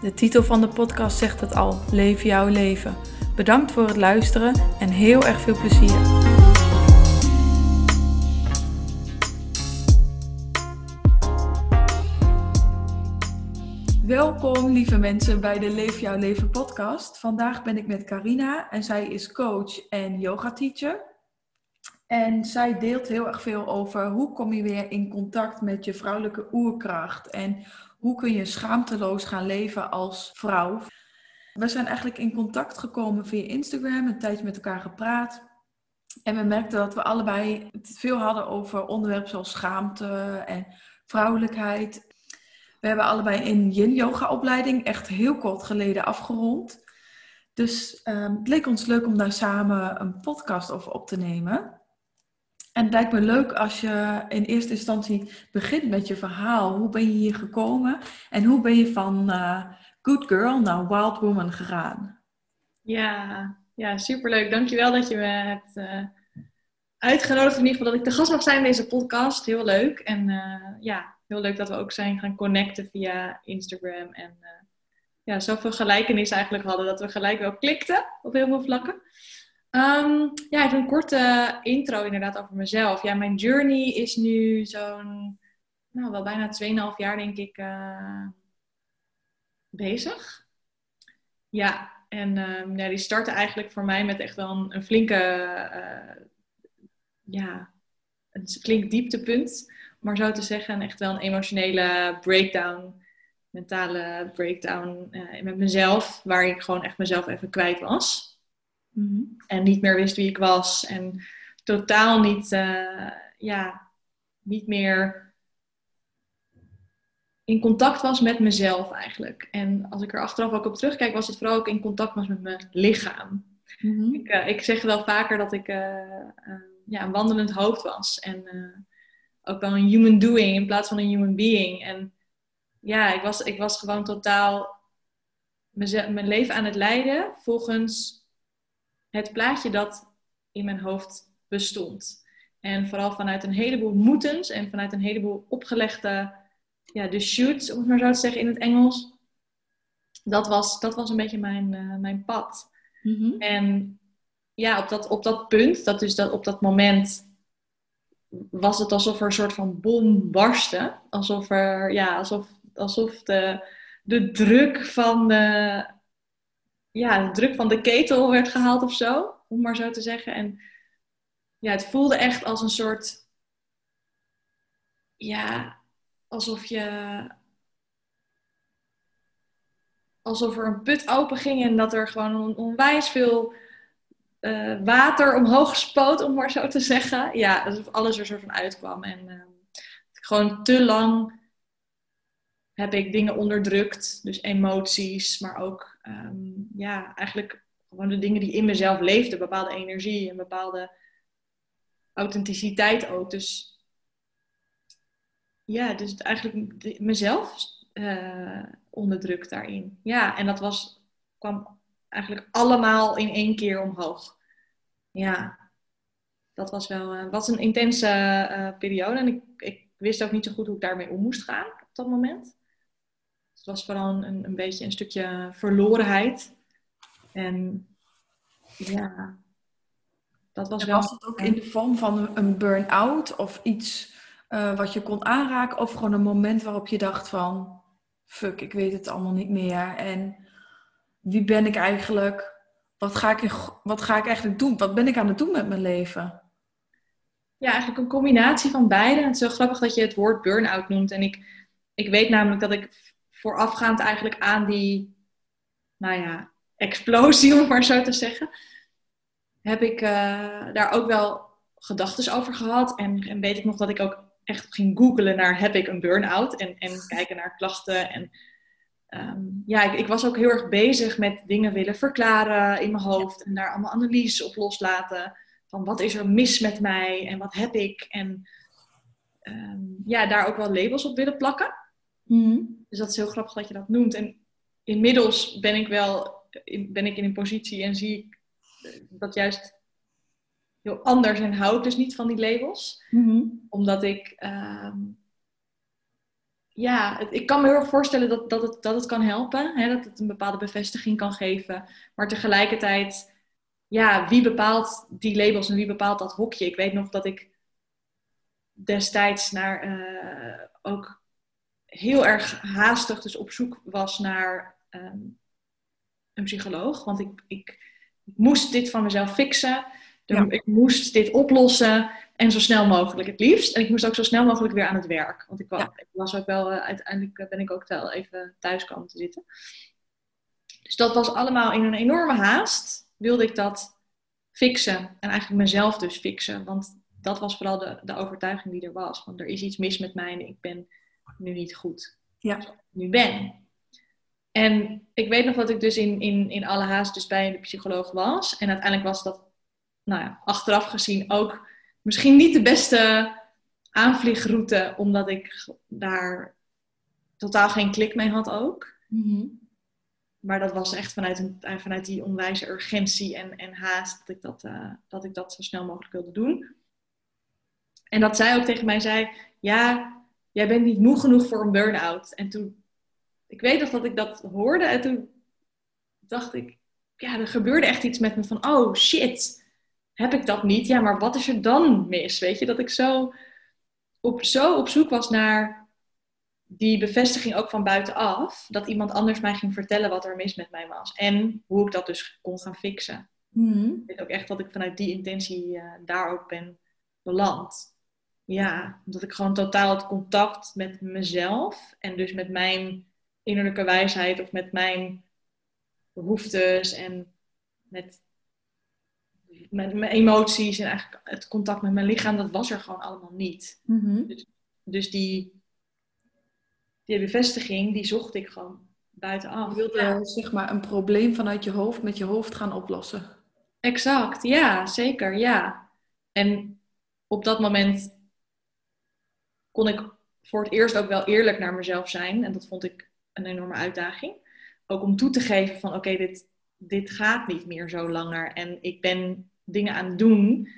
De titel van de podcast zegt het al: Leef jouw leven. Bedankt voor het luisteren en heel erg veel plezier. Welkom lieve mensen bij de Leef jouw leven podcast. Vandaag ben ik met Carina en zij is coach en yoga teacher. En zij deelt heel erg veel over hoe kom je weer in contact met je vrouwelijke oerkracht en hoe kun je schaamteloos gaan leven als vrouw. We zijn eigenlijk in contact gekomen via Instagram, een tijdje met elkaar gepraat. En we merkten dat we allebei het veel hadden over onderwerpen zoals schaamte en vrouwelijkheid. We hebben allebei een yin-yoga opleiding echt heel kort geleden afgerond. Dus um, het leek ons leuk om daar samen een podcast over op te nemen. En het lijkt me leuk als je in eerste instantie begint met je verhaal. Hoe ben je hier gekomen en hoe ben je van uh, good girl naar wild woman gegaan? Ja, ja, superleuk. Dankjewel dat je me hebt uh, uitgenodigd. In ieder geval dat ik te gast mag zijn in deze podcast. Heel leuk. En uh, ja, heel leuk dat we ook zijn gaan connecten via Instagram. En ja, zoveel gelijkenis eigenlijk hadden dat we gelijk wel klikten op heel veel vlakken. Um, ja, even een korte intro inderdaad over mezelf. Ja, mijn journey is nu zo'n, nou wel bijna 2,5 jaar denk ik uh, bezig. Ja, en ja, die startte eigenlijk voor mij met echt wel een, flinke, uh, ja, een flink dieptepunt. Maar zo te zeggen, echt wel een emotionele breakdown, mentale breakdown uh, met mezelf. Waar ik gewoon echt mezelf even kwijt was. Mhm. En niet meer wist wie ik was. En totaal niet, uh, ja, niet meer in contact was met mezelf eigenlijk. En als ik er achteraf ook op terugkijk, was het vooral ook in contact was met mijn lichaam. Mm-hmm. ik, uh, ik, zeg wel vaker dat ik uh, ja, een wandelend hoofd was. En ook wel een human doing in plaats van een human being. En ja, ik was, ik was gewoon totaal mijn leven aan het leiden volgens het plaatje dat in mijn hoofd bestond. En vooral vanuit een heleboel moetens en vanuit een heleboel opgelegde, ja, de shoots, om het maar zo te zeggen in het Engels. Dat was, dat was een beetje mijn, uh, mijn pad. Mm-hmm. En ja, op dat, op dat punt, dat dus dat, op dat moment, was het alsof er een soort van bom barstte. Alsof er, ja, alsof, alsof de, de druk van de, ja, de druk van de ketel werd gehaald of zo, om maar zo te zeggen. En ja, het voelde echt als een soort, ja, alsof je, alsof er een put open ging en dat er gewoon onwijs veel uh, water omhoog spoot, om maar zo te zeggen. Ja, alsof alles er soort van uitkwam. En uh, gewoon te lang heb ik dingen onderdrukt. Dus emoties, maar ook um, ja, eigenlijk gewoon de dingen die in mezelf leefden. Bepaalde energie en bepaalde authenticiteit ook. Dus ja, dus eigenlijk mezelf uh, onderdrukt daarin. Ja, en dat was, kwam eigenlijk allemaal in één keer omhoog. Ja, dat was wel uh, was een intense uh, periode. En ik, ik wist ook niet zo goed hoe ik daarmee om moest gaan op dat moment was vooral een, een beetje een stukje verlorenheid. En ja, dat was en wel... Was het ook in de vorm van een burn-out of iets uh, wat je kon aanraken? Of gewoon een moment waarop je dacht van... Fuck, ik weet het allemaal niet meer. En wie ben ik eigenlijk? Wat ga ik, wat ga ik eigenlijk doen? Wat ben ik aan het doen met mijn leven? Ja, eigenlijk een combinatie van beide. Het is zo grappig dat je het woord burn-out noemt. En ik, ik weet namelijk dat ik voorafgaand eigenlijk aan die, nou ja, explosie, om maar zo te zeggen, heb ik uh, daar ook wel gedachten over gehad. En, en, weet ik nog dat ik ook echt ging googlen naar heb ik een burn-out en, en kijken naar klachten. En ehm, ja, ik, ik, was ook heel erg bezig met dingen willen verklaren in mijn hoofd. En daar allemaal analyses op loslaten. Van wat is er mis met mij en wat heb ik? En ehm, ja, daar ook wel labels op willen plakken. Mhm. Dus dat is heel grappig dat je dat noemt. En inmiddels ben ik wel ben ik in een positie en zie ik dat juist heel anders en hou ik dus niet van die labels. Mhm. Omdat ik, ehm, ja, ik kan me heel erg voorstellen dat, dat, het, dat het kan helpen. Hè, dat het een bepaalde bevestiging kan geven. Maar tegelijkertijd, ja, wie bepaalt die labels en wie bepaalt dat hokje? Ik weet nog dat ik destijds naar uh, ook heel erg haastig dus op zoek was naar ehm, een psycholoog. Want ik, ik, moest dit van mezelf fixen. Ik moest dit oplossen. En zo snel mogelijk het liefst. En ik moest ook zo snel mogelijk weer aan het werk. Want ik was, ik was ook wel, uh, uiteindelijk ben ik ook wel even thuis komen te zitten. Dus dat was allemaal in een enorme haast. Wilde ik dat fixen. En eigenlijk mezelf dus fixen. Want dat was vooral de, de overtuiging die er was. Want er is iets mis met mij en ik ben nu niet goed. Ja. Ik nu ben. En ik weet nog dat ik dus in, in, in alle haast dus bij de psycholoog was. En uiteindelijk was dat, nou ja, achteraf gezien ook misschien niet de beste aanvliegroute, omdat ik daar totaal geen klik mee had ook. Mhm. Maar dat was echt vanuit, een, vanuit die onwijze urgentie en, en haast dat ik dat, uh, dat ik dat zo snel mogelijk wilde doen. En dat zij ook tegen mij zei, ja, jij bent niet moe genoeg voor een burn-out. En toen ik weet nog dat ik dat hoorde en toen dacht ik, ja, er gebeurde echt iets met me van, oh shit, heb ik dat niet? Ja, maar wat is er dan mis? Weet je, dat ik zo op, zo op zoek was naar die bevestiging ook van buitenaf, dat iemand anders mij ging vertellen wat er mis met mij was en hoe ik dat dus kon gaan fixen. Mm Ik weet ook echt dat ik vanuit die intentie uh, daar ook ben beland. Ja, omdat ik gewoon totaal het contact met mezelf en dus met mijn innerlijke wijsheid of met mijn behoeftes en met mijn, mijn, emoties en eigenlijk het contact met mijn lichaam, dat was er gewoon allemaal niet. Mhm. dus, dus, die, die bevestiging, die zocht ik gewoon buitenaf. Je wilde zeg maar een probleem vanuit je hoofd met je hoofd gaan oplossen. Exact, ja, zeker, ja. En op dat moment kon ik voor het eerst ook wel eerlijk naar mezelf zijn. En dat vond ik een enorme uitdaging. Ook om toe te geven van oké, dit, dit gaat niet meer zo langer. En ik ben dingen aan het doen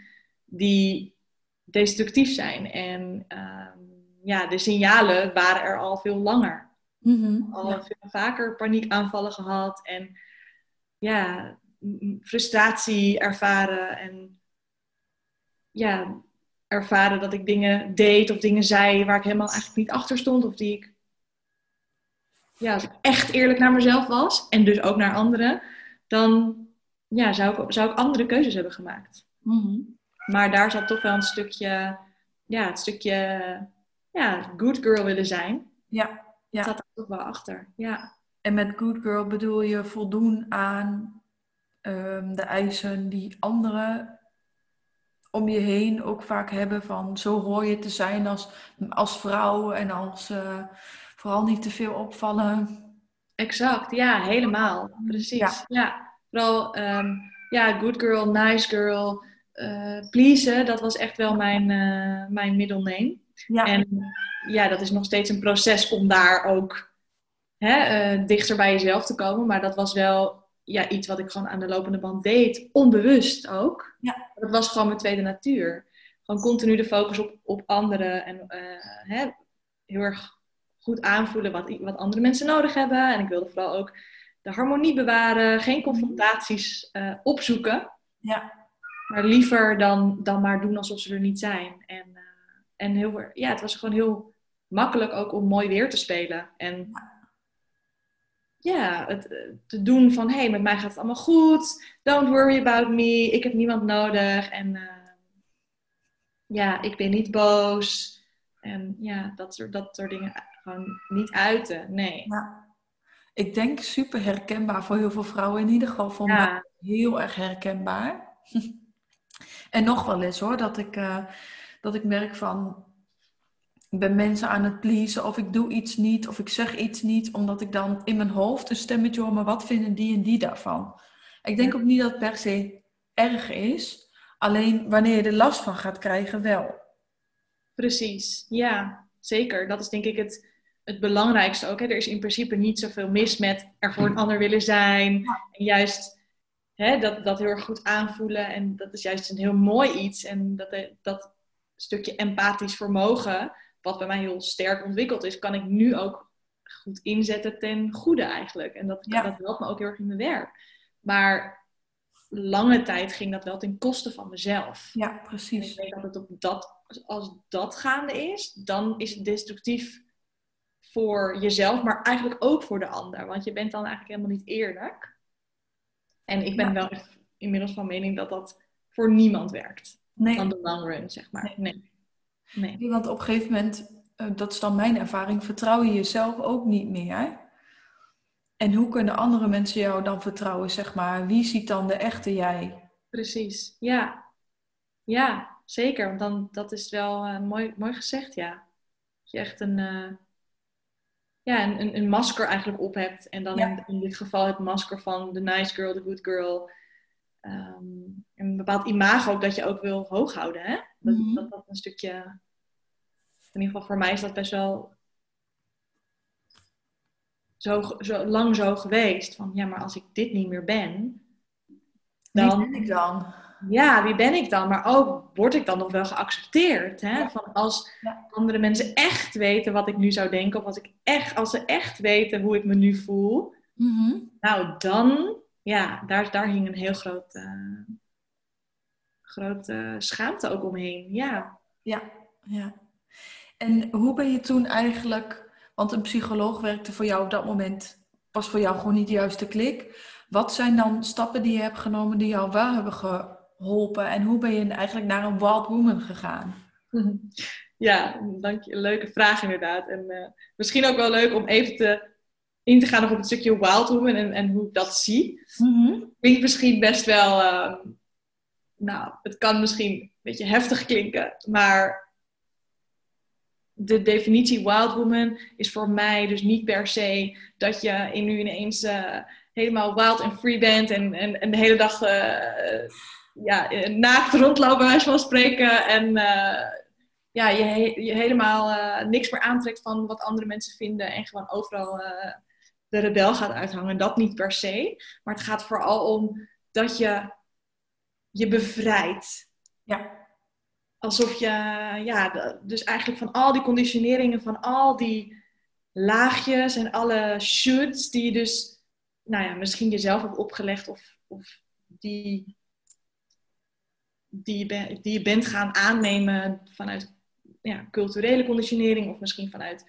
die destructief zijn. En ehm, ja, de signalen waren er al veel langer. Mm al veel vaker paniekaanvallen gehad. En ja, frustratie ervaren. En ja, ervaren dat ik dingen deed of dingen zei waar ik helemaal eigenlijk niet achter stond. Of die ik ja, als ik echt eerlijk naar mezelf was en dus ook naar anderen, dan ja, zou, ik, zou ik andere keuzes hebben gemaakt. Mhm. Maar daar zat toch wel een stukje, ja, het stukje ja, good girl willen zijn. Ja, ja. Dat zat er toch wel achter. Ja. En met good girl bedoel je voldoen aan ehm, de eisen die anderen om je heen ook vaak hebben van zo hoor je te zijn als, als vrouw en als uh, vooral niet te veel opvallen. Exact, ja, helemaal. Precies. Ja. Vooral, um, ja, good girl, nice girl, uh, pleasen, dat was echt wel mijn, uh, mijn middelname. Ja. En ja, dat is nog steeds een proces om daar ook hè, uh, dichter bij jezelf te komen. Maar dat was wel ja, iets wat ik gewoon aan de lopende band deed, onbewust ook. Ja. Dat was gewoon mijn tweede natuur. Gewoon continu de focus op, op anderen en hè, heel erg goed aanvoelen wat, wat andere mensen nodig hebben. En ik wilde vooral ook de harmonie bewaren, geen confrontaties uh, opzoeken. Ja. Maar liever dan, dan maar doen alsof ze er niet zijn. En, uh, en heel, ja, het was gewoon heel makkelijk ook om mooi weer te spelen. En ja, het, eh, te doen van, hey, met mij gaat het allemaal goed. Don't worry about me. Ik heb niemand nodig. En uh, ja, ik ben niet boos. En ja, dat soort, dat soort dingen gewoon niet uiten. Nee. Ja. Ik denk super herkenbaar voor heel veel vrouwen. In ieder geval voor mij heel erg herkenbaar. en nog wel eens hoor, dat ik, uh, dat ik merk van... ik ben mensen aan het pleasen of ik doe iets niet of ik zeg iets niet, omdat ik dan in mijn hoofd een stemmetje hoor, maar wat vinden die en die daarvan? Ik denk ook niet dat het per se erg is, alleen wanneer je er last van gaat krijgen, wel. Precies, ja, zeker. Dat is denk ik het, het belangrijkste ook. Hè. Er is in principe niet zoveel mis met er voor een ander willen zijn. En juist hè, dat, dat heel erg goed aanvoelen. En dat is juist een heel mooi iets. En dat, dat stukje empathisch vermogen, wat bij mij heel sterk ontwikkeld is, kan ik nu ook goed inzetten ten goede eigenlijk. En dat, dat helpt me ook heel erg in mijn werk. Maar lange tijd ging dat wel ten koste van mezelf. Ja, precies. En ik denk dat het op dat, als dat gaande is, dan is het destructief voor jezelf, maar eigenlijk ook voor de ander. Want je bent dan eigenlijk helemaal niet eerlijk. En ik ben wel inmiddels van mening dat dat voor niemand werkt. Nee. Van de long run, zeg maar. Nee. nee. Nee. Want op een gegeven moment, uh, dat is dan mijn ervaring, vertrouw je jezelf ook niet meer. En hoe kunnen andere mensen jou dan vertrouwen, zeg maar? Wie ziet dan de echte jij? Precies, ja. Ja, zeker. Want dan, dat is wel uh, mooi, mooi gezegd, ja. Dat je echt een, uh, ja, een, een, masker eigenlijk op hebt. En dan in, in, dit geval het masker van de nice girl, de good girl. Um, een bepaald imago ook dat je ook wil hoog houden. Hè? Dat, mm -hmm. dat, dat een stukje... In ieder geval voor mij is dat best wel zo, zo lang zo geweest. Van ja, maar als ik dit niet meer ben, dan. Wie ben ik dan? Ja, wie ben ik dan? Maar ook word ik dan nog wel geaccepteerd? Hè? Van als andere mensen echt weten wat ik nu zou denken, of als, ik echt, als ze echt weten hoe ik me nu voel, mm nou dan, ja, daar, daar hing een heel groot, uh, grote schaamte ook omheen. Ja. ja, ja. En hoe ben je toen eigenlijk want een psycholoog werkte voor jou op dat moment, was voor jou gewoon niet de juiste klik. Wat zijn dan stappen die je hebt genomen die jou wel hebben geholpen? En hoe ben je eigenlijk naar een wild woman gegaan? Ja, dank je. Leuke vraag inderdaad. En uh, misschien ook wel leuk om even te, in te gaan op het stukje wild woman en, en hoe ik dat zie. Mm Klinkt misschien best wel, uh, nou, het kan misschien een beetje heftig klinken, maar de definitie wild woman is voor mij dus niet per se dat je in nu ineens uh, helemaal wild en free bent en, en, en de hele dag uh, ja, naakt rondlopen, bij van spreken. En uh, ja, je, je helemaal niks meer aantrekt van wat andere mensen vinden en gewoon overal de rebel gaat uithangen. Dat niet per se. Maar het gaat vooral om dat je je bevrijdt. Ja alsof je, ja, dus eigenlijk van al die conditioneringen, van al die laagjes en alle shoots die je dus, nou ja, misschien jezelf hebt opgelegd of, of die, die, je ben, die je bent gaan aannemen vanuit ja, culturele conditionering of misschien vanuit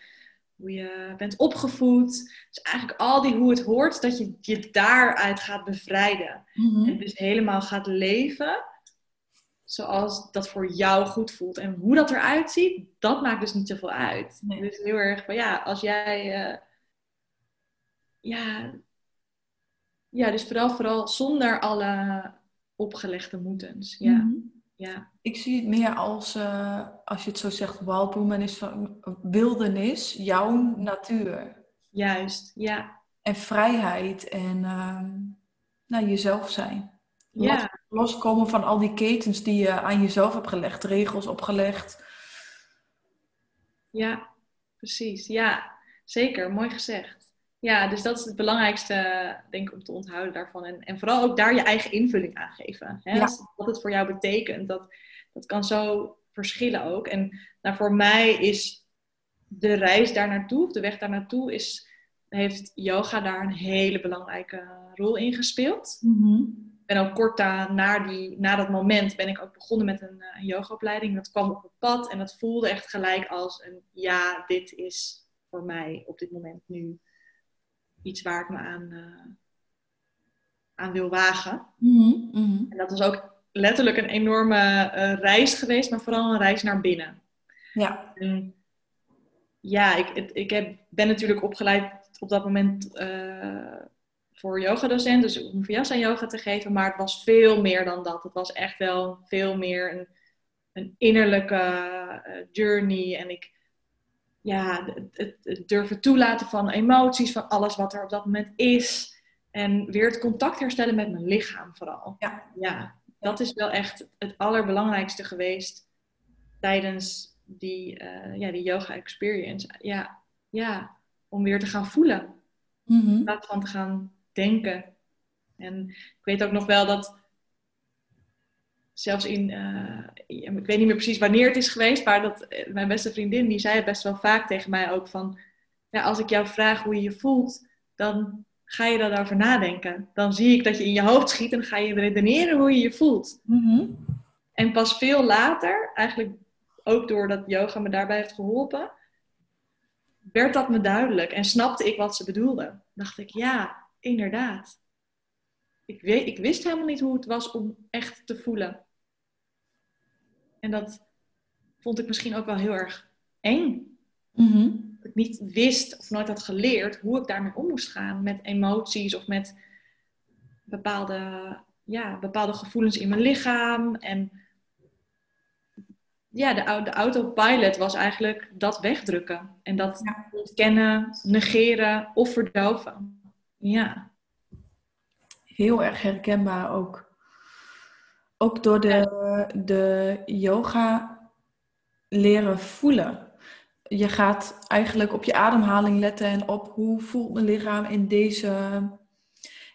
hoe je bent opgevoed. Dus eigenlijk al die hoe het hoort, dat je je daaruit gaat bevrijden. Mhm. En dus helemaal gaat leven zoals dat voor jou goed voelt. En hoe dat eruit ziet, dat maakt dus niet zoveel uit. Nee. Dus heel erg van ja, als jij. Uh, ja, ja, dus vooral, vooral zonder alle opgelegde moetens. Ja. Mm -hmm. Ja. Ik zie het meer als, uh, als je het zo zegt, is van wildernis, jouw natuur. Juist, ja. En vrijheid en uh, nou, jezelf zijn. Ja. loskomen van al die ketens die je aan jezelf hebt gelegd, regels opgelegd. Ja, precies. Ja, zeker. Mooi gezegd. Ja, dus dat is het belangrijkste, denk ik, om te onthouden daarvan. En, en vooral ook daar je eigen invulling aan geven. Hè? Ja. Wat het voor jou betekent, dat, dat kan zo verschillen ook. En nou, voor mij is de reis daar naartoe, de weg daar naartoe, is, heeft yoga daar een hele belangrijke rol in gespeeld. Mm ben ook kort na, die, na dat moment ben ik ook begonnen met een, eh, een yogaopleiding. Dat kwam op het pad en dat voelde echt gelijk als een ja, dit is voor mij op dit moment nu iets waar ik me aan, uh, aan wil wagen. Mm -hmm. En dat was ook letterlijk een enorme uh, reis geweest, maar vooral een reis naar binnen. Ja. En, ja, ik, ik heb, ben natuurlijk opgeleid op dat moment voor yogadocent, dus om Vyasa yoga te geven, maar het was veel meer dan dat. Het was echt wel veel meer een, een innerlijke uh, journey. En ik ja, het, het, durven toelaten van emoties, van alles wat er op dat moment is. En weer het contact herstellen met mijn lichaam vooral. Ja. ja, dat is wel echt het allerbelangrijkste geweest tijdens die, uh, ja, die yoga experience. Ja, ja, om weer te gaan voelen. Mm In plaats van te gaan denken. En ik weet ook nog wel dat zelfs in, uh, ik weet niet meer precies wanneer het is geweest, maar dat eh, mijn beste vriendin, die zei best wel vaak tegen mij ook van, ja, als ik jou vraag hoe je je voelt, dan ga je daarover nadenken. Dan zie ik dat je in je hoofd schiet en ga je redeneren hoe je je voelt. Mm En pas veel later, eigenlijk ook doordat yoga me daarbij heeft geholpen, werd dat me duidelijk en snapte ik wat ze bedoelde. Dacht ik, ja, inderdaad. Ik, weet, ik wist helemaal niet hoe het was om echt te voelen. En dat vond ik misschien ook wel heel erg eng. Mm Dat ik niet wist of nooit had geleerd hoe ik daarmee om moest gaan. Met emoties of met bepaalde, ja, bepaalde gevoelens in mijn lichaam. En ja, de, de autopilot was eigenlijk dat wegdrukken. En dat ontkennen, negeren of verdoven. Ja. Heel erg herkenbaar ook. Ook door de, de yoga leren voelen. Je gaat eigenlijk op je ademhaling letten en op hoe voelt mijn lichaam in deze.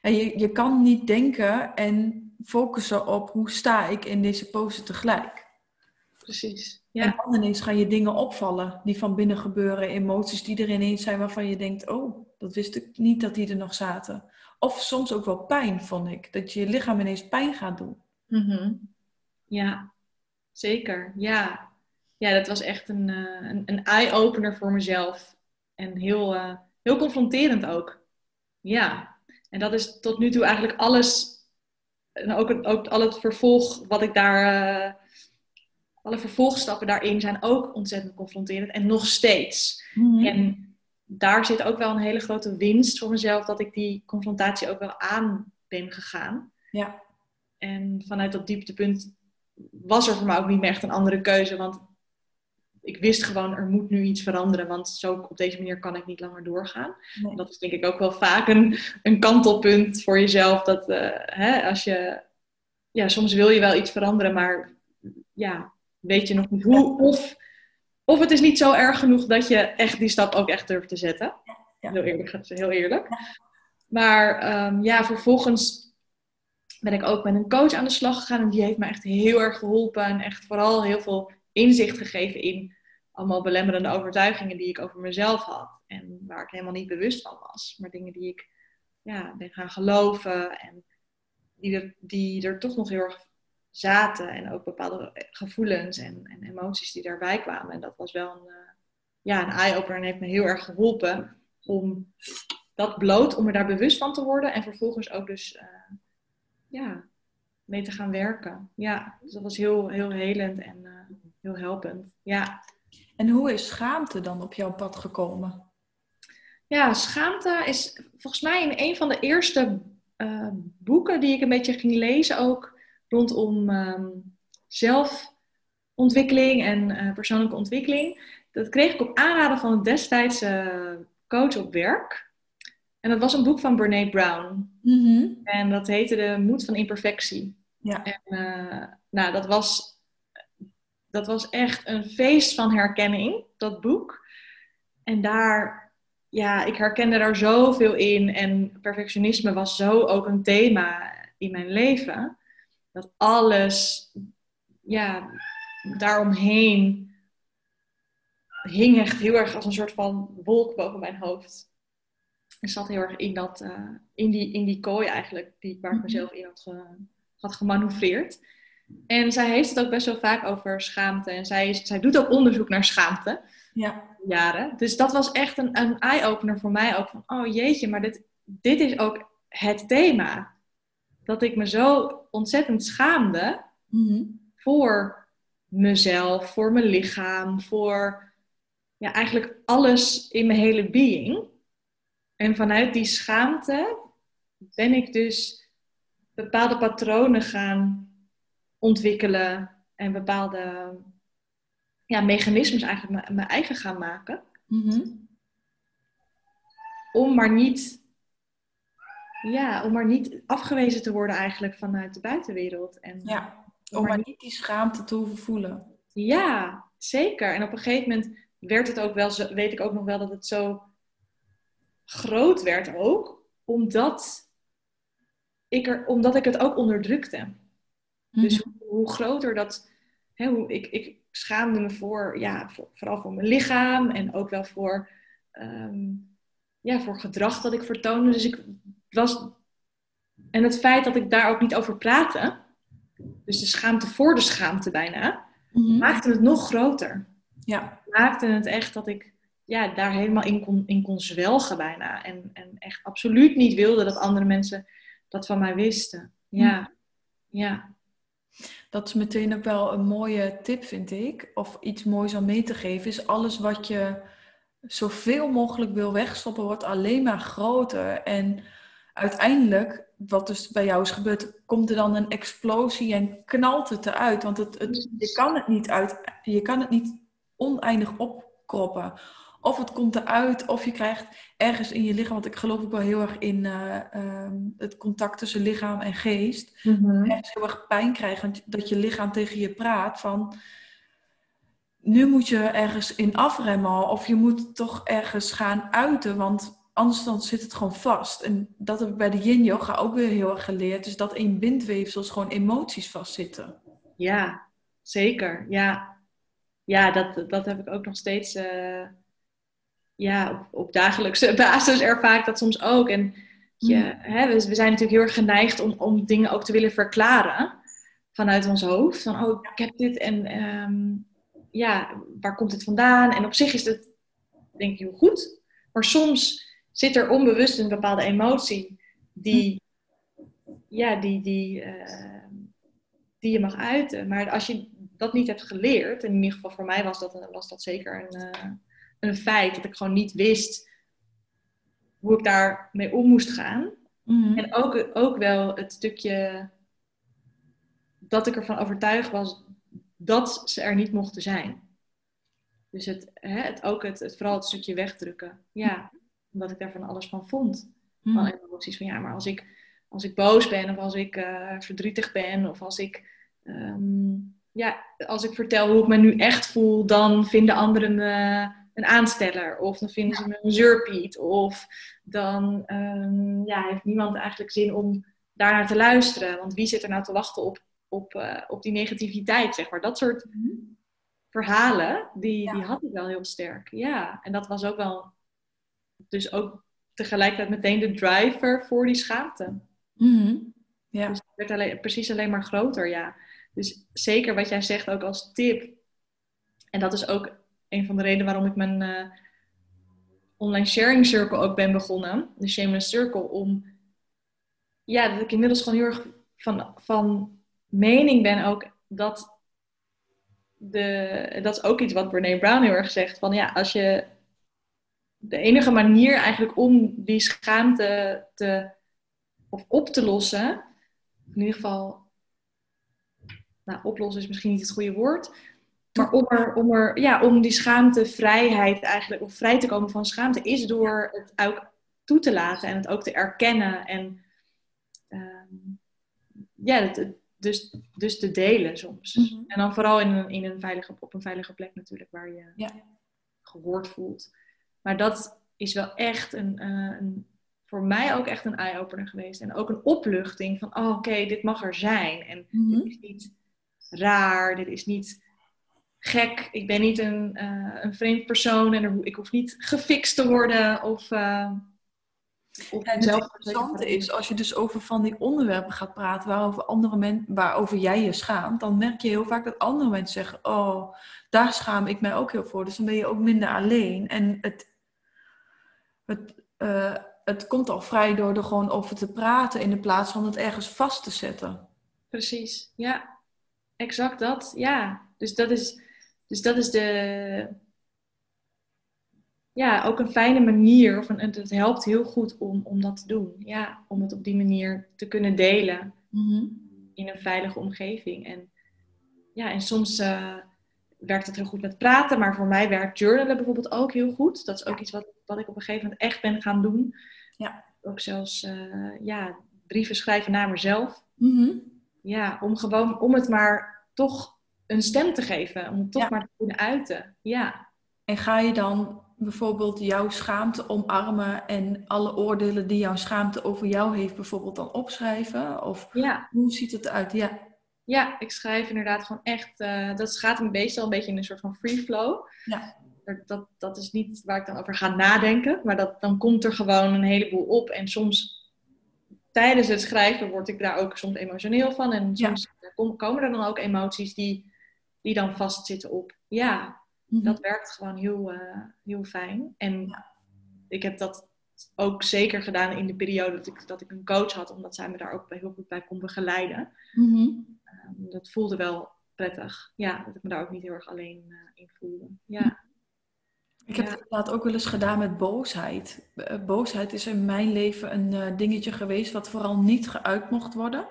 En je, je kan niet denken en focussen op hoe sta ik in deze pose tegelijk. Precies. Ja. En dan ineens gaan je dingen opvallen die van binnen gebeuren, emoties die er ineens zijn waarvan je denkt, oh, dat wist ik niet dat die er nog zaten. Of soms ook wel pijn, vond ik. Dat je je lichaam ineens pijn gaat doen. Mm Ja, zeker. Ja. ja, dat was echt een, uh, een, een eye-opener voor mezelf. En heel, uh, heel confronterend ook. Ja, en dat is tot nu toe eigenlijk alles. En ook, ook al het vervolg wat ik daar. Uh, alle vervolgstappen daarin zijn ook ontzettend confronterend. En nog steeds. Mm En daar zit ook wel een hele grote winst voor mezelf. Dat ik die confrontatie ook wel aan ben gegaan. Ja. En vanuit dat dieptepunt was er voor mij ook niet meer echt een andere keuze. Want ik wist gewoon, er moet nu iets veranderen. Want zo op deze manier kan ik niet langer doorgaan. Dat is denk ik ook wel vaak een, een kantelpunt voor jezelf. Dat uh, hè, als je... Ja, soms wil je wel iets veranderen, maar ja, weet je nog niet hoe. Of, of het is niet zo erg genoeg dat je echt die stap ook echt durft te zetten. Ja. Heel eerlijk, heel eerlijk. Maar um, ja, vervolgens ben ik ook met een coach aan de slag gegaan. En die heeft me echt heel erg geholpen. En echt vooral heel veel inzicht gegeven in allemaal belemmerende overtuigingen die ik over mezelf had. En waar ik helemaal niet bewust van was. Maar dingen die ik ja, ben gaan geloven. En die er, die er toch nog heel erg zaten. En ook bepaalde gevoelens en, en emoties die daarbij kwamen. En dat was wel een, uh, ja, een eye-opener en heeft me heel erg geholpen om dat bloot, om er daar bewust van te worden. En vervolgens ook dus uh, ja, mee te gaan werken. Ja, dus dat was heel, heel helend en uh, heel helpend. Ja. En hoe is schaamte dan op jouw pad gekomen? Ja, schaamte is volgens mij in een van de eerste uh, boeken die ik een beetje ging lezen ook rondom um, zelfontwikkeling en uh, persoonlijke ontwikkeling. Dat kreeg ik op aanraden van een destijds coach op werk. En dat was een boek van Brene Brown. Mm-hmm. En dat heette De Moed van Imperfectie. Ja. En uh, nou, dat was, dat was echt een feest van herkenning, dat boek. En daar, ja, ik herkende daar zoveel in. En perfectionisme was zo ook een thema in mijn leven. Dat alles, ja, daaromheen hing echt heel erg als een soort van wolk boven mijn hoofd ik zat heel erg in, dat, uh, in, die, in die kooi eigenlijk, die, waar ik mhm. mezelf in had, ge, had gemanoeuvreerd. En zij heeft het ook best wel vaak over schaamte. En zij, is, zij doet ook onderzoek naar schaamte. Ja. Jaren. Dus dat was echt een, een eye-opener voor mij ook. Van, oh jeetje, maar dit, dit is ook het thema. Dat ik me zo ontzettend schaamde mhm. voor mezelf, voor mijn lichaam, voor ja, eigenlijk alles in mijn hele being. En vanuit die schaamte ben ik dus bepaalde patronen gaan ontwikkelen en bepaalde ja, mechanismes eigenlijk mijn eigen gaan maken. Om maar niet ja, om maar niet afgewezen te worden eigenlijk vanuit de buitenwereld. En, ja, om maar niet die schaamte te hoeven voelen. Ja, zeker. En op een gegeven moment werd het ook wel, weet ik ook nog wel dat het zo groot werd ook, omdat ik, er, omdat ik het ook onderdrukte. Dus mhm. hoe, groter dat, hè, hoe, ik, ik schaamde me voor, ja, vooral voor mijn lichaam en ook wel voor, ehm, ja, voor gedrag dat ik vertoonde. Dus ik was, en het feit dat ik daar ook niet over praatte, dus de schaamte voor de schaamte bijna, mm maakte het nog groter. Ja. Maakte het echt dat ik ja, daar helemaal in kon, in kon zwelgen bijna. En, en echt absoluut niet wilde dat andere mensen dat van mij wisten. Ja, mhm. ja. Dat is meteen ook wel een mooie tip, vind ik. Of iets moois om mee te geven, is alles wat je zoveel mogelijk wil wegstoppen, wordt alleen maar groter. En uiteindelijk, wat dus bij jou is gebeurd, komt er dan een explosie en knalt het eruit. Want het, het, je, kan het niet uit, je kan het niet oneindig opkroppen. Of het komt eruit, of je krijgt ergens in je lichaam, want ik geloof ook wel heel erg in uh, het contact tussen lichaam en geest. Mm Ergens heel erg pijn krijgen, dat je lichaam tegen je praat van nu moet je ergens in afremmen of je moet toch ergens gaan uiten, want anders dan zit het gewoon vast. En dat heb ik bij de yin yoga ook weer heel erg geleerd. Dus dat in bindweefsels gewoon emoties vastzitten. Ja, zeker. Ja, ja dat, dat heb ik ook nog steeds uh, ja, op, op, dagelijkse basis ervaar ik dat soms ook. En je, mm. hè, we, we, zijn natuurlijk heel erg geneigd om, om dingen ook te willen verklaren vanuit ons hoofd. Van, oh, ik heb dit en um, ja, waar komt het vandaan? En op zich is het, denk ik, heel goed. Maar soms zit er onbewust een bepaalde emotie die, ja, die, die, uh, die je mag uiten. Maar als je dat niet hebt geleerd, in ieder geval voor mij was dat, was dat zeker een, uh, een feit, dat ik gewoon niet wist hoe ik daarmee om moest gaan. Mm En ook, ook wel het stukje dat ik ervan overtuigd was dat ze er niet mochten zijn. Dus het, hè, het ook het, het, vooral het stukje wegdrukken. Ja, omdat ik daar van alles van vond. Mm. Van emoties van ja, maar als ik, als ik boos ben of als ik uh, verdrietig ben of als ik, um, ja, als ik vertel hoe ik me nu echt voel, dan vinden anderen me een aansteller of dan vinden ze me een zeurpiet of dan um, ja, heeft niemand eigenlijk zin om daarnaar te luisteren. Want wie zit er nou te wachten op, op, uh, op die negativiteit, zeg maar. Dat soort mm. verhalen, die, die had ik wel heel sterk. Ja, en dat was ook wel dus ook tegelijkertijd meteen de driver voor die schaamte. Mm ja. Dus het werd alleen, precies alleen maar groter, ja. Dus zeker wat jij zegt ook als tip. En dat is ook een van de redenen waarom ik mijn uh, online sharing circle ook ben begonnen. De Shameless Circle. Om, ja, dat ik inmiddels gewoon heel erg van, van mening ben ook dat de, dat is ook iets wat Brene Brown heel erg zegt. Van ja, als je de enige manier eigenlijk om die schaamte te, of op te lossen, in ieder geval, nou, oplossen is misschien niet het goede woord, maar om, er, om, er, ja, om die schaamtevrijheid eigenlijk, of vrij te komen van schaamte, is door het ook toe te laten en het ook te erkennen en ehm, ja, het, dus, dus te delen soms. Mhm. En dan vooral in een, in een veilige, op een veilige plek natuurlijk, waar je ja. gehoord voelt. Maar dat is wel echt een, uh, een voor mij ook echt een eye-opener geweest. En ook een opluchting van, oh, oké, dit mag er zijn. En mm dit is niet raar, dit is niet gek. Ik ben niet een, uh, een vreemd persoon en er, ik hoef niet gefixt te worden of... Uh, of het interessante is, als je dus over van die onderwerpen gaat praten waarover, andere mensen, waarover jij je schaamt, dan merk je heel vaak dat andere mensen zeggen, oh, daar schaam ik mij ook heel voor. Dus dan ben je ook minder alleen. En het het, uh, het komt al vrij door er gewoon over te praten in de plaats van het ergens vast te zetten. Precies, ja. Exact dat, ja. Dus dat is, dus dat is de... Ja, ook een fijne manier. Of een, het helpt heel goed om, om dat te doen. Ja, om het op die manier te kunnen delen. Mhm. In een veilige omgeving. En ja, en soms... Uh, werkt het heel goed met praten, maar voor mij werkt journalen bijvoorbeeld ook heel goed. Dat is ook iets wat, wat ik op een gegeven moment echt ben gaan doen. Ja. Ook zelfs eh, ja, brieven schrijven naar mezelf. Mhm. Ja, om gewoon, om het maar toch een stem te geven. Om het toch Ja. maar te kunnen uiten. Ja. En ga je dan bijvoorbeeld jouw schaamte omarmen en alle oordelen die jouw schaamte over jou heeft bijvoorbeeld dan opschrijven? Of Ja. hoe ziet het eruit? Ja. ja, ik schrijf inderdaad gewoon echt... eh, dat gaat een beetje een beetje in een soort van free flow. Ja. Dat, dat, is niet waar ik dan over ga nadenken. Maar dat, dan komt er gewoon een heleboel op. En soms tijdens het schrijven word ik daar ook soms emotioneel van. En soms kom- komen er dan ook emoties die, die dan vastzitten op. Ja, Mhm. dat werkt gewoon heel, eh, heel fijn. En Ja. ik heb dat ook zeker gedaan in de periode dat ik, dat ik een coach had. Omdat zij me daar ook bij- heel goed bij kon begeleiden. Mhm. Ehm, dat voelde wel prettig. Ja, dat ik me daar ook niet heel erg alleen eh, in voelde. Ja. Ik heb Ja. het inderdaad ook wel eens gedaan met boosheid. Eh, Boosheid is in mijn leven een dingetje geweest wat vooral niet geuit mocht worden.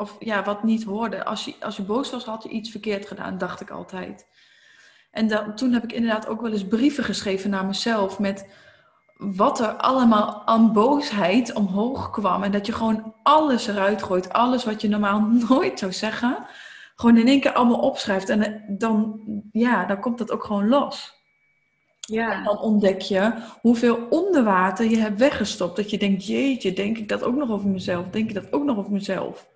Of ja, wat niet hoorde. Als je, als je boos was, had je iets verkeerd gedaan, dacht ik altijd. En dan, toen heb ik inderdaad ook wel eens brieven geschreven naar mezelf met wat er allemaal aan boosheid omhoog kwam. En dat je gewoon alles eruit gooit. Alles wat je normaal nooit zou zeggen. Gewoon in één keer allemaal opschrijft. En eh, dan, ja, dan komt dat ook gewoon los. En Ja. dan ontdek je hoeveel onderwater je hebt weggestopt. Dat je denkt, jeetje, denk ik dat ook nog over mezelf? Denk ik dat ook nog over mezelf?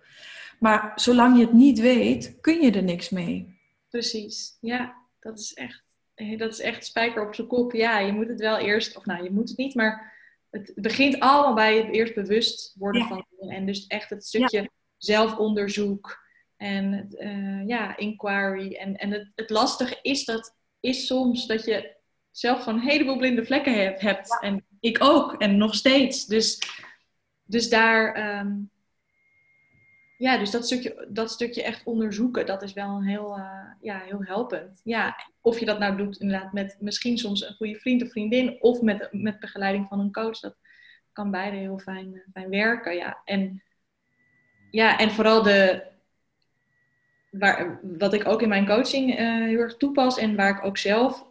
Maar zolang je het niet weet, kun je er niks mee. Precies, ja, dat is echt, eh, dat is echt spijker op zijn kop. Ja, je moet het wel eerst, of nou, je moet het niet, maar het begint allemaal bij het eerst bewust worden Ja. van dingen. En dus echt het stukje zelfonderzoek en eh, ja, inquiry. En, en het, het lastige is dat is soms dat je zelf gewoon een heleboel blinde vlekken hebt. hebt. En ik ook, en nog steeds. Dus, dus daar. ehm, ja, dus dat stukje, dat stukje echt onderzoeken, dat is wel heel, eh, ja, heel helpend. Ja, of je dat nou doet inderdaad met misschien soms een goede vriend of vriendin, of met, met begeleiding van een coach, dat kan beide heel fijn, eh, fijn werken. Ja. En, ja, en vooral de, waar, wat ik ook in mijn coaching eh, heel erg toepas en waar ik ook zelf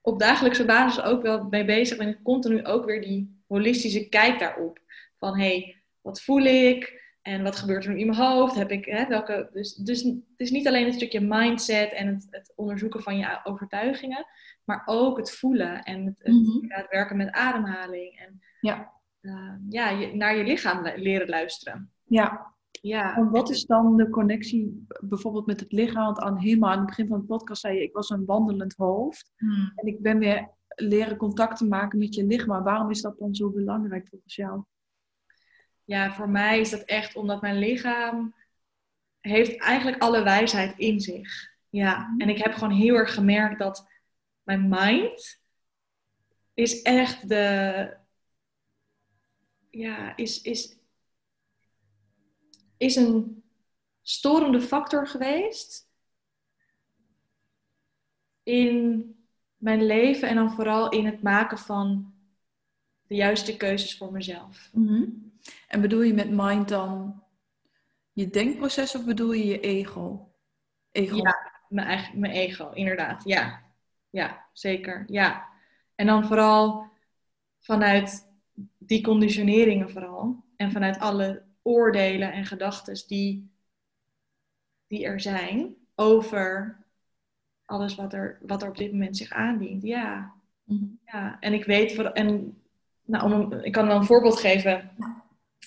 op dagelijkse basis ook wel mee bezig ben, is continu ook weer die holistische kijk daarop. Van hé, hey, wat voel ik? En wat gebeurt er nu in mijn hoofd? Heb ik, hè, welke, dus, dus het is niet alleen het stukje mindset en het, het onderzoeken van je overtuigingen, maar ook het voelen en het, het Mhm. werken met ademhaling. En Ja. eh, ja, je, naar je lichaam le- leren luisteren. Ja, Ja, en wat is dan de connectie bijvoorbeeld met het lichaam? Want aan helemaal aan het begin van de podcast zei je, ik was een wandelend hoofd. Hmm. En ik ben weer leren contact te maken met je lichaam. Waarom is dat dan zo belangrijk volgens jou? Ja, voor mij is dat echt omdat mijn lichaam heeft eigenlijk alle wijsheid in zich. Ja, en ik heb gewoon heel erg gemerkt dat mijn mind is echt de, ja, is, is, is een storende factor geweest in mijn leven en dan vooral in het maken van de juiste keuzes voor mezelf. Mhm. En bedoel je met mind dan je denkproces of bedoel je je ego? Ego. Ja, mijn, eigen, mijn ego, inderdaad. Ja. ja, zeker. Ja. En dan vooral vanuit die conditioneringen vooral. En vanuit alle oordelen en gedachten die, die er zijn over alles wat er, wat er op dit moment zich aandient. Ja, Mhm. ja. En ik weet, voor, en nou, om, ik kan wel een voorbeeld geven.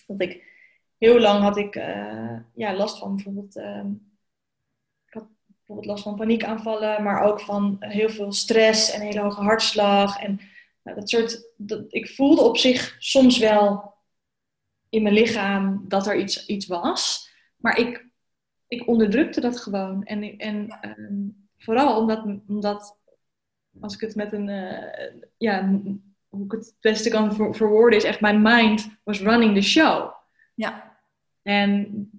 Dat ik heel lang had ik eh, ja, last van bijvoorbeeld, ehm, ik had bijvoorbeeld last van paniekaanvallen, maar ook van heel veel stress en hele hoge hartslag. En nou, dat soort, dat, ik voelde op zich soms wel in mijn lichaam dat er iets, iets was. Maar ik, ik onderdrukte dat gewoon. En, en ehm, vooral omdat, omdat, als ik het met een, eh, ja, een- hoe ik het het beste kan ver- verwoorden, is echt mijn mind was running the show. Ja. En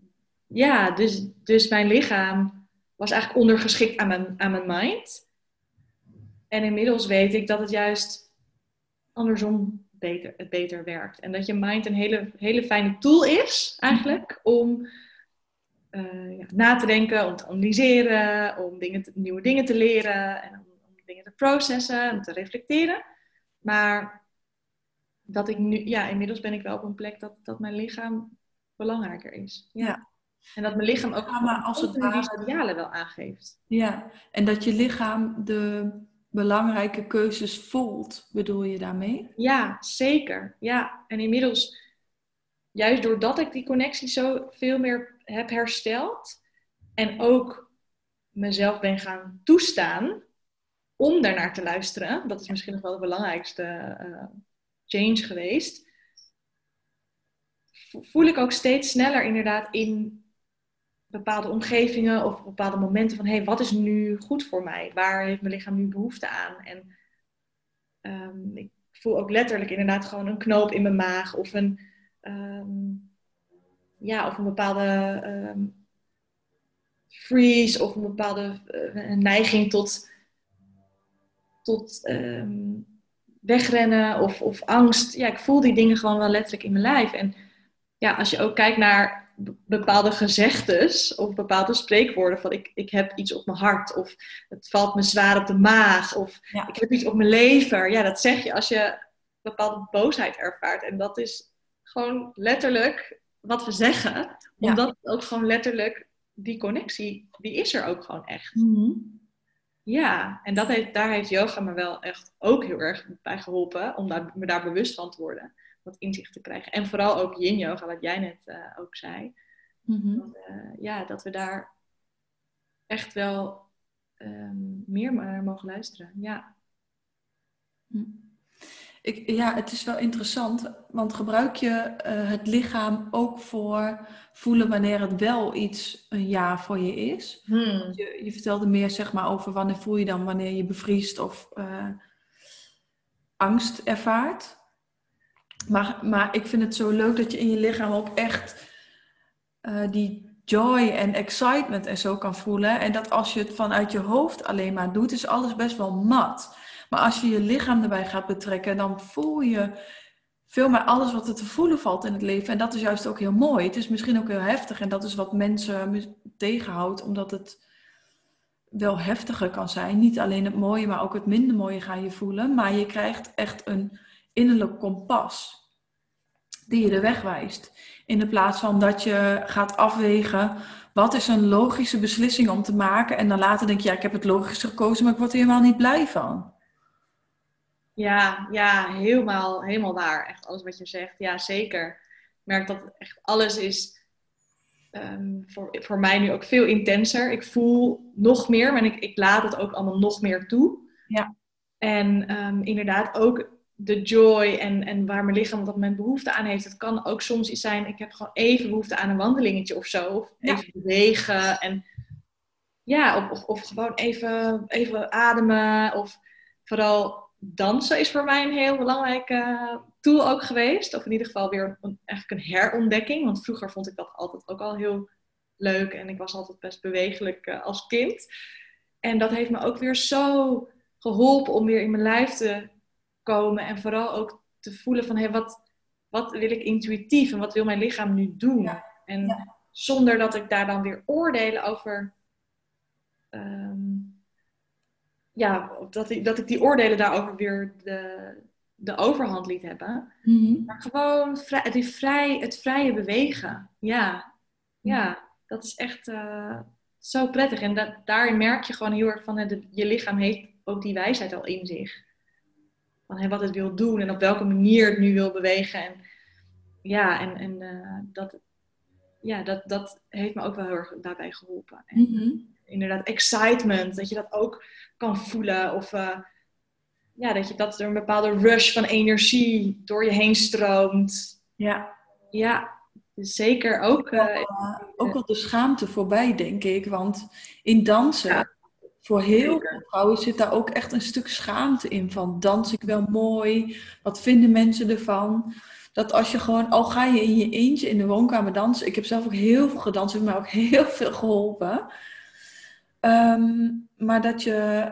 ja, dus, dus mijn lichaam was eigenlijk ondergeschikt aan mijn, aan mijn mind. En inmiddels weet ik dat het juist andersom beter, het beter werkt. En dat je mind een hele, hele fijne tool is, eigenlijk, om uh, ja, na te denken, om te analyseren, om dingen nieuwe dingen te leren en om, om, dingen te processen en te reflecteren. Maar dat ik nu, ja, inmiddels ben ik wel op een plek dat, dat mijn lichaam belangrijker is. Ja. En dat mijn lichaam ook maar als het die signalen wel aangeeft. Ja, en dat je lichaam de belangrijke keuzes voelt, bedoel je daarmee? Ja, zeker. Ja, en inmiddels, juist doordat ik die connectie zo veel meer heb hersteld en ook mezelf ben gaan toestaan om daarnaar te luisteren, dat is misschien nog wel de belangrijkste uh, change geweest, voel ik ook steeds sneller inderdaad in bepaalde omgevingen of bepaalde momenten van hé, hey, wat is nu goed voor mij? Waar heeft mijn lichaam nu behoefte aan? En um, ik voel ook letterlijk inderdaad gewoon een knoop in mijn maag of een, um, ja, of een bepaalde um, freeze of een bepaalde uh, neiging tot, tot wegrennen of, of angst. Ja, ik voel die dingen gewoon wel letterlijk in mijn lijf. En ja, als je ook kijkt naar bepaalde gezegdes of bepaalde spreekwoorden van ik, ik heb iets op mijn hart of het valt me zwaar op de maag of ik heb iets op mijn lever. Ja, dat zeg je als je bepaalde boosheid ervaart. En dat is gewoon letterlijk wat we zeggen, omdat het ook gewoon letterlijk die connectie, die is er ook gewoon echt. Mhm. Ja, en dat heeft, daar heeft yoga me wel echt ook heel erg bij geholpen om daar, me daar bewust van te worden wat inzicht te krijgen. En vooral ook yin yoga, wat jij net uh, ook zei. Dat, uh, ja, dat we daar echt wel um, meer naar mogen luisteren. Ja. Hm. Ik, ja, het is wel interessant, want gebruik je uh, het lichaam ook voor voelen wanneer het wel iets een ja voor je is? Hmm. Je, je, vertelde meer zeg maar over wanneer voel je dan wanneer je bevriest of angst ervaart. Maar, maar ik vind het zo leuk dat je in je lichaam ook echt uh, die joy en excitement en zo kan voelen. En dat als je het vanuit je hoofd alleen maar doet, is alles best wel mat. Maar als je je lichaam erbij gaat betrekken, dan voel je veel meer alles wat er te voelen valt in het leven. En dat is juist ook heel mooi. Het is misschien ook heel heftig en dat is wat mensen tegenhoudt, omdat het wel heftiger kan zijn. Niet alleen het mooie, maar ook het minder mooie ga je voelen. Maar je krijgt echt een innerlijk kompas die je de weg wijst. In de plaats van dat je gaat afwegen wat is een logische beslissing om te maken en dan later denk je ja, ik heb het logisch gekozen, maar ik word er helemaal niet blij van. Ja, ja, helemaal, helemaal waar. Echt alles wat je zegt. Ja, zeker. Ik merk dat echt alles is ehm, voor, voor mij nu ook veel intenser. Ik voel nog meer, maar ik, ik laat het ook allemaal nog meer toe. Ja. En um, inderdaad ook de joy en, en waar mijn lichaam op dat moment behoefte aan heeft. Het kan ook soms iets zijn, ik heb gewoon even behoefte aan een wandelingetje of zo. Of even bewegen. En ja, of, of, gewoon even, even ademen. Of vooral dansen is voor mij een heel belangrijke tool ook geweest. Of in ieder geval weer een, eigenlijk een herontdekking. Want vroeger vond ik dat altijd ook al heel leuk. En ik was altijd best bewegelijk uh, als kind. En dat heeft me ook weer zo geholpen om weer in mijn lijf te komen en vooral ook te voelen van hey, wat, wat wil ik intuïtief en wat wil mijn lichaam nu doen? En zonder dat ik daar dan weer oordelen over. Um, ja, dat ik, dat ik die oordelen daarover weer de, de overhand liet hebben. Mm-hmm. Maar gewoon vrij, die vrij, het vrije bewegen. Ja, ja dat is echt uh, zo prettig. En dat, daarin merk je gewoon heel erg van, de, je lichaam heeft ook die wijsheid al in zich van wat het wil doen en op welke manier het nu wil bewegen. En ja, en, en uh, dat, ja, dat, dat heeft me ook wel heel erg daarbij geholpen. En, mm-hmm. Inderdaad, excitement, dat je dat ook kan voelen. Of uh, ja, dat, je, dat er een bepaalde rush van energie door je heen stroomt. Ja. Ja, zeker ook. Uh, ook al de schaamte voorbij, denk ik. Want in dansen voor heel veel vrouwen zit daar ook echt een stuk schaamte in. Van dans ik wel mooi? Wat vinden mensen ervan? Dat als je gewoon, al ga je in je eentje in de woonkamer dansen. Ik heb zelf ook heel veel gedanst, heeft mij ook heel veel geholpen. Ehm, maar dat je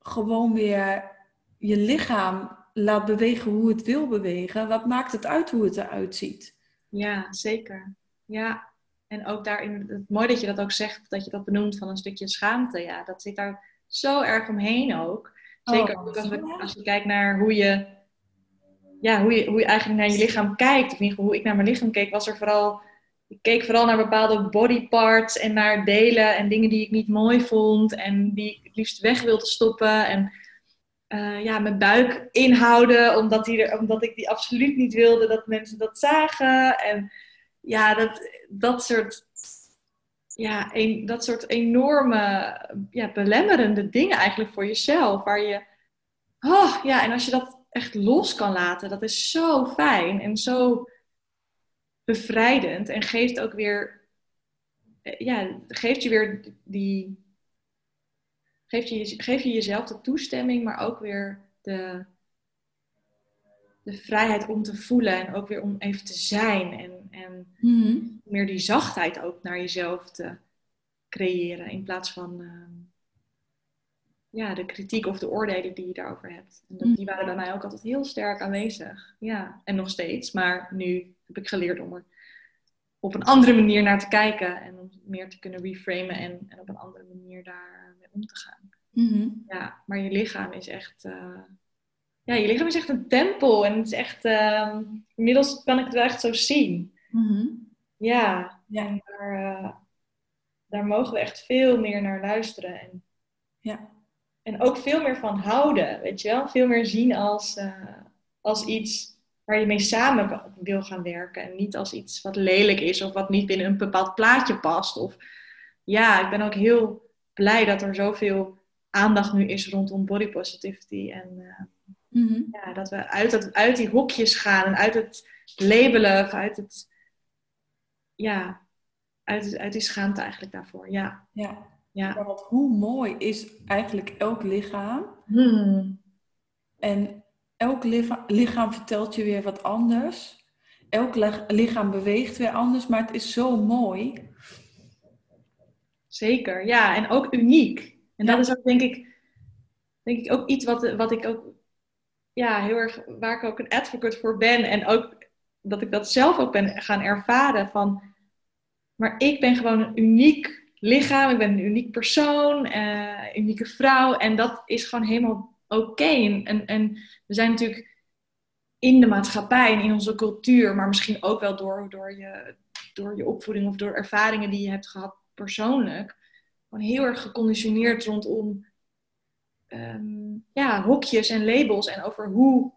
gewoon weer je lichaam laat bewegen hoe het wil bewegen. Wat maakt het uit hoe het eruit ziet? Ja, zeker. Ja, en ook daarin, het mooi dat je dat ook zegt, dat je dat benoemt van een stukje schaamte. Ja, dat zit daar zo erg omheen ook. Zeker Oh, ook als, we- ja. als je kijkt naar hoe je, ja, hoe, je, hoe je eigenlijk naar je lichaam kijkt. Of hoe ik naar mijn lichaam keek, was er vooral... Ik keek vooral naar bepaalde body parts en naar delen en dingen die ik niet mooi vond. En die ik het liefst weg wilde stoppen. En eh, ja, mijn buik inhouden, omdat, die er, omdat ik die absoluut niet wilde dat mensen dat zagen. En ja, dat, dat soort ja, een, dat soort enorme ja, belemmerende dingen eigenlijk voor jezelf. Waar je, oh, ja, en als je dat echt los kan laten, dat is zo fijn en zo bevrijdend. En geeft ook weer, eh, ja, geeft je weer die, geeft je, geeft je jezelf de toestemming, maar ook weer de, de vrijheid om te voelen en ook weer om even te zijn. En, en Mhm. meer die zachtheid ook naar jezelf te creëren. In plaats van ehm, ja, de kritiek of de oordelen die je daarover hebt. En dat, die waren bij mij ook altijd heel sterk aanwezig. Ja, en nog steeds. Maar nu heb ik geleerd om er op een andere manier naar te kijken. En om meer te kunnen reframen en, en op een andere manier daar mee om te gaan. Mhm. Ja, maar je lichaam is echt... eh, ja, je lichaam is echt een tempel. En het is echt... ehm, inmiddels kan ik het wel echt zo zien. Mhm. Ja, Ja. en daar, eh, daar mogen we echt veel meer naar luisteren. En, Ja. En ook veel meer van houden, weet je wel? Veel meer zien als, eh, als iets waar je mee samen wil gaan werken. En niet als iets wat lelijk is of wat niet binnen een bepaald plaatje past. Of, ja, ik ben ook heel blij dat er zoveel aandacht nu is rondom body positivity. En eh, Mhm. ja, dat we uit, dat, uit die hokjes gaan en uit het labelen of uit het, ja, uit, uit die schaamte eigenlijk daarvoor. Ja, Ja. Ja. Want hoe mooi is eigenlijk elk lichaam? Hmm. En elk licha- lichaam vertelt je weer wat anders. Elk lichaam beweegt weer anders, maar het is zo mooi. Zeker, ja, en ook uniek. En Ja. dat is ook denk ik, denk ik ook iets wat, wat ik ook, ja, heel erg, waar ik ook een advocate voor ben. En ook dat ik dat zelf ook ben gaan ervaren van, maar ik ben gewoon een uniek lichaam, ik ben een uniek persoon, eh, unieke vrouw. En dat is gewoon helemaal oké. En, en, en we zijn natuurlijk in de maatschappij en in onze cultuur, maar misschien ook wel door, door, je, door je opvoeding of door ervaringen die je hebt gehad persoonlijk, gewoon heel erg geconditioneerd rondom ehm, ja, hokjes en labels en over hoe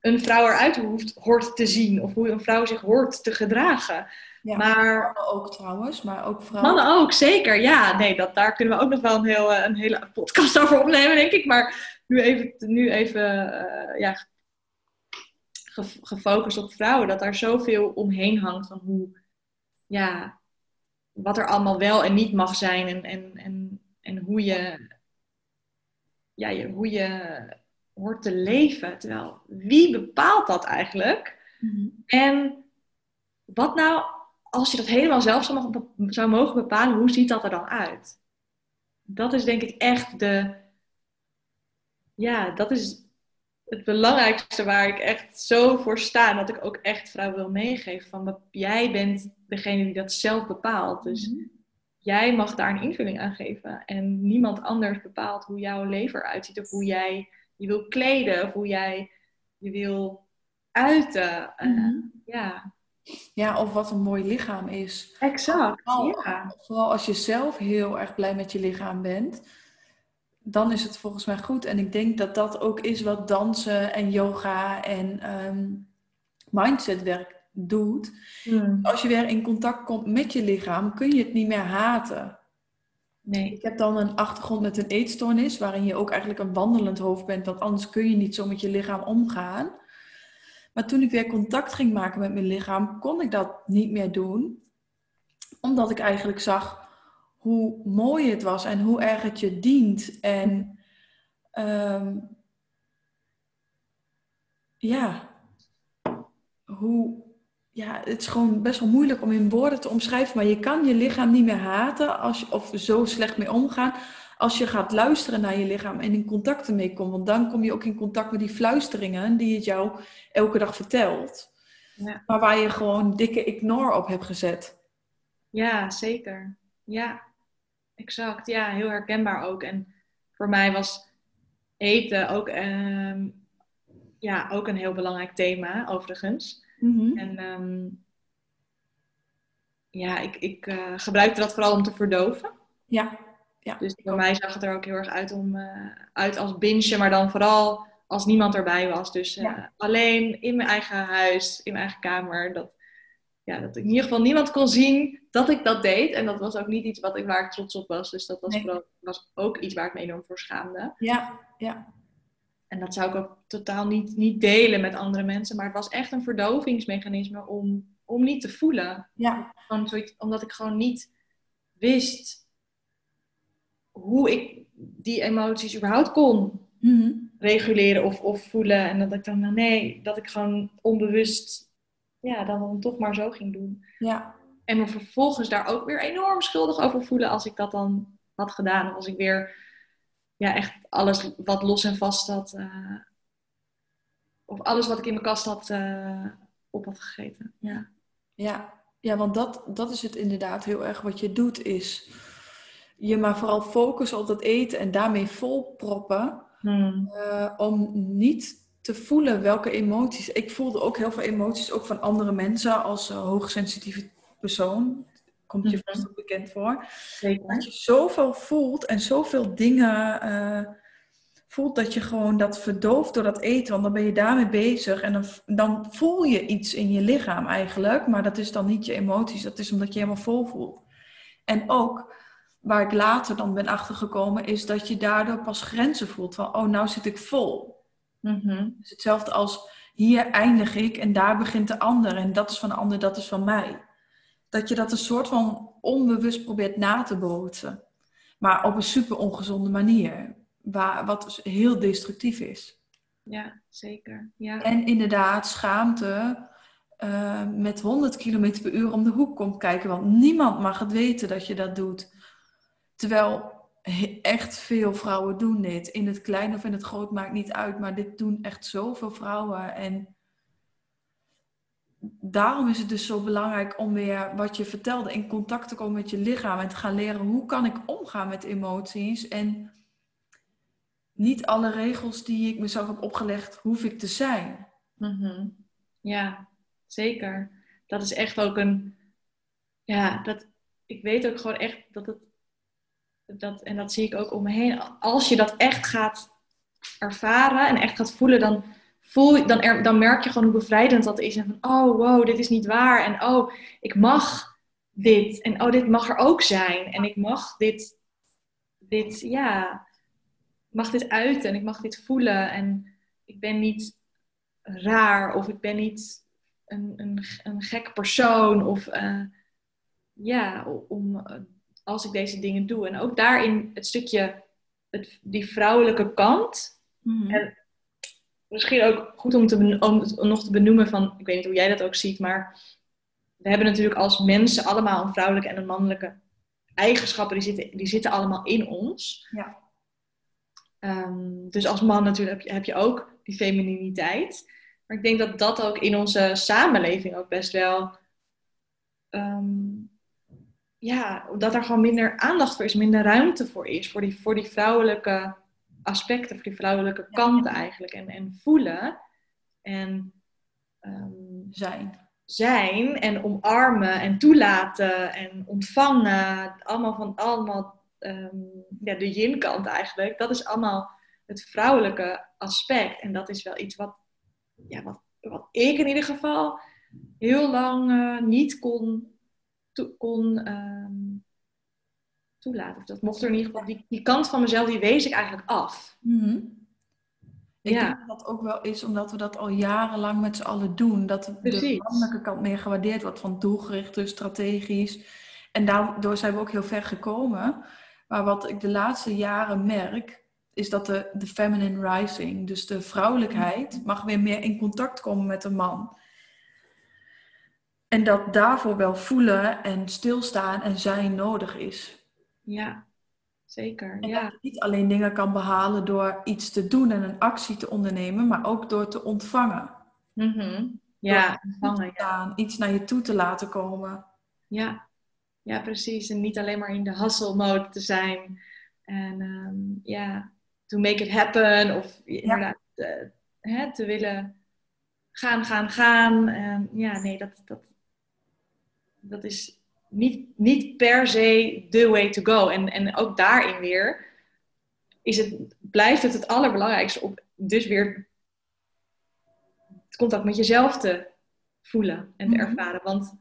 een vrouw eruit hoeft, hoort te zien of hoe een vrouw zich hoort te gedragen. Ja, Maar mannen ook trouwens, maar ook vrouwen. Mannen ook, zeker. Ja, nee, dat, daar kunnen we ook nog wel een, heel, eh, een hele podcast over opnemen, denk ik. Maar nu even, nu even eh, ja, ge- gefocust op vrouwen. Dat daar zoveel omheen hangt van hoe, ja, wat er allemaal wel en niet mag zijn. En, en, en, en hoe, je, ja, je, hoe je hoort te leven. Terwijl, wie bepaalt dat eigenlijk? Mhm. En wat nou, als je dat helemaal zelf zou mogen, zou mogen bepalen, hoe ziet dat er dan uit? Dat is denk ik echt de. Ja, dat is het belangrijkste waar ik echt zo voor sta. En dat ik ook echt vrouwen wil meegeven. Van jij bent degene die dat zelf bepaalt. Dus Mhm. jij mag daar een invulling aan geven. En niemand anders bepaalt hoe jouw leven eruit ziet. Of hoe jij je wil kleden. Of hoe jij je wil uiten. Eh, Mhm. ja, Ja, of wat een mooi lichaam is. exact. Vooral, Ja. vooral als je zelf heel erg blij met je lichaam bent, dan is het volgens mij goed. En ik denk dat dat ook is wat dansen en yoga en ehm, mindsetwerk doet. Hmm. Als je weer in contact komt met je lichaam, kun je het niet meer haten. Nee. Ik heb dan een achtergrond met een eetstoornis, waarin je ook eigenlijk een wandelend hoofd bent, want anders kun je niet zo met je lichaam omgaan. Maar toen ik weer contact ging maken met mijn lichaam, kon ik dat niet meer doen, omdat ik eigenlijk zag hoe mooi het was en hoe erg het je dient. En ehm, ja, hoe, ja, het is gewoon best wel moeilijk om in woorden te omschrijven, maar je kan je lichaam niet meer haten als je, of zo slecht mee omgaan als je gaat luisteren naar je lichaam en in contact ermee komt. Want dan kom je ook in contact met die fluisteringen die het jou elke dag vertelt. Ja. Maar waar je gewoon dikke ignore op hebt gezet. Ja, zeker. Ja, exact. Ja, heel herkenbaar ook. En voor mij was eten ook, ehm, ja, ook een heel belangrijk thema, overigens. Mhm. En ehm, ja, ik, ik uh, gebruikte dat vooral om te verdoven. Ja. Ja. Dus voor mij zag het er ook heel erg uit, om, uh, uit als bingen, maar dan vooral als niemand erbij was. Dus uh, alleen in mijn eigen huis, in mijn eigen kamer. Dat, ja, dat in ieder geval niemand kon zien dat ik dat deed. En dat was ook niet iets wat ik, waar ik trots op was. Dus dat was, vooral, was ook iets waar ik me enorm voor schaamde. Ja, ja. En dat zou ik ook totaal niet, niet delen met andere mensen. Maar het was echt een verdovingsmechanisme om, om niet te voelen. Ja. Zoiets, omdat ik gewoon niet wist hoe ik die emoties überhaupt kon Mm reguleren of, of voelen. En dat ik dan, nou, nee, dat ik gewoon onbewust, ja, dan, dan toch maar zo ging doen. Ja. En me vervolgens daar ook weer enorm schuldig over voelen als ik dat dan had gedaan. Of als ik weer, ja, echt alles wat los en vast had, uh, of alles wat ik in mijn kast had, uh, op had gegeten. Ja, ja. ja want dat, dat is het inderdaad heel erg wat je doet, is je maar vooral focussen op dat eten en daarmee volproppen. Hmm. Uh, om niet te voelen welke emoties. Ik voelde ook heel veel emoties, ook van andere mensen als uh, hoogsensitieve persoon. Komt je vast ook bekend voor. Zeker. Dat je zoveel voelt en zoveel dingen uh, voelt dat je gewoon dat verdooft door dat eten. Want dan ben je daarmee bezig en dan, dan voel je iets in je lichaam eigenlijk. Maar dat is dan niet je emoties, dat is omdat je helemaal vol voelt. En ook waar ik later dan ben achtergekomen, is dat je daardoor pas grenzen voelt. Van, oh, nou zit ik vol. Mm-hmm. Dus hetzelfde als, hier eindig ik en daar begint de ander. En dat is van de ander, dat is van mij. Dat je dat een soort van onbewust probeert na te bootsen. Maar op een super ongezonde manier. Waar, wat dus heel destructief is. Ja, zeker. Ja. En inderdaad, schaamte uh, met 100 km per uur om de hoek komt kijken. Want niemand mag het weten dat je dat doet. Terwijl echt veel vrouwen doen dit. In het klein of in het groot maakt niet uit. Maar dit doen echt zoveel vrouwen. En daarom is het dus zo belangrijk om weer wat je vertelde in contact te komen met je lichaam. En te gaan leren hoe kan ik omgaan met emoties. En niet alle regels die ik mezelf heb opgelegd, hoef ik te zijn. Mm-hmm. Ja, zeker. Dat is echt ook een. Ja, dat, ik weet ook gewoon echt dat het dat, en dat zie ik ook om me heen. Als je dat echt gaat ervaren en echt gaat voelen, dan, voel, dan, er, dan merk je gewoon hoe bevrijdend dat is. En van, oh wow, dit is niet waar. En oh, ik mag dit. En oh, dit mag er ook zijn. En ik mag dit, dit ja, mag dit uiten. En ik mag dit voelen. En ik ben niet raar. Of ik ben niet een, een, een gek persoon. Of uh, ja, om als ik deze dingen doe. En ook daarin het stukje, het, die vrouwelijke kant. Mm-hmm. En misschien ook goed om, te, om nog te benoemen van, ik weet niet hoe jij dat ook ziet, maar we hebben natuurlijk als mensen allemaal een vrouwelijke en een mannelijke eigenschappen, die zitten, die zitten allemaal in ons. Ja. Um, dus als man natuurlijk heb je, heb je ook die femininiteit. Maar ik denk dat dat ook in onze samenleving ook best wel um, ja, dat er gewoon minder aandacht voor is, minder ruimte voor is. Voor die, voor die vrouwelijke aspecten, voor die vrouwelijke kanten eigenlijk. En, en voelen en um, zijn. Zijn en omarmen en toelaten en ontvangen. Allemaal van allemaal um, ja, de yin-kant eigenlijk. Dat is allemaal het vrouwelijke aspect. En dat is wel iets wat, ja, wat, wat ik in ieder geval heel lang uh, niet kon to kon um, toelaten. Of dat mocht er in ieder geval, die, die kant van mezelf, die wees ik eigenlijk af. Mm-hmm. Ik Ja. denk dat dat ook wel is omdat we dat al jarenlang met z'n allen doen. Dat de mannelijke kant meer gewaardeerd wordt van doelgericht, dus strategisch. En daardoor zijn we ook heel ver gekomen. Maar wat ik de laatste jaren merk, is dat de, de feminine rising, dus de vrouwelijkheid, mag weer meer in contact komen met de man. En dat daarvoor wel voelen en stilstaan en zijn nodig is. Ja, zeker. En Ja. dat je niet alleen dingen kan behalen door iets te doen en een actie te ondernemen, maar ook door te ontvangen. Mhm. Ja, ontvangen, staan, iets naar je toe te laten komen. ja. Ja, precies. En niet alleen maar in de hustle mode te zijn. En ehm, ja, to make it happen. Of inderdaad te, hè, te willen gaan, gaan, gaan. En ja, nee, dat, dat, dat is niet, niet per se the way to go. En, en ook daarin weer is het, blijft het het allerbelangrijkste om dus weer het contact met jezelf te voelen en te mhm. ervaren. Want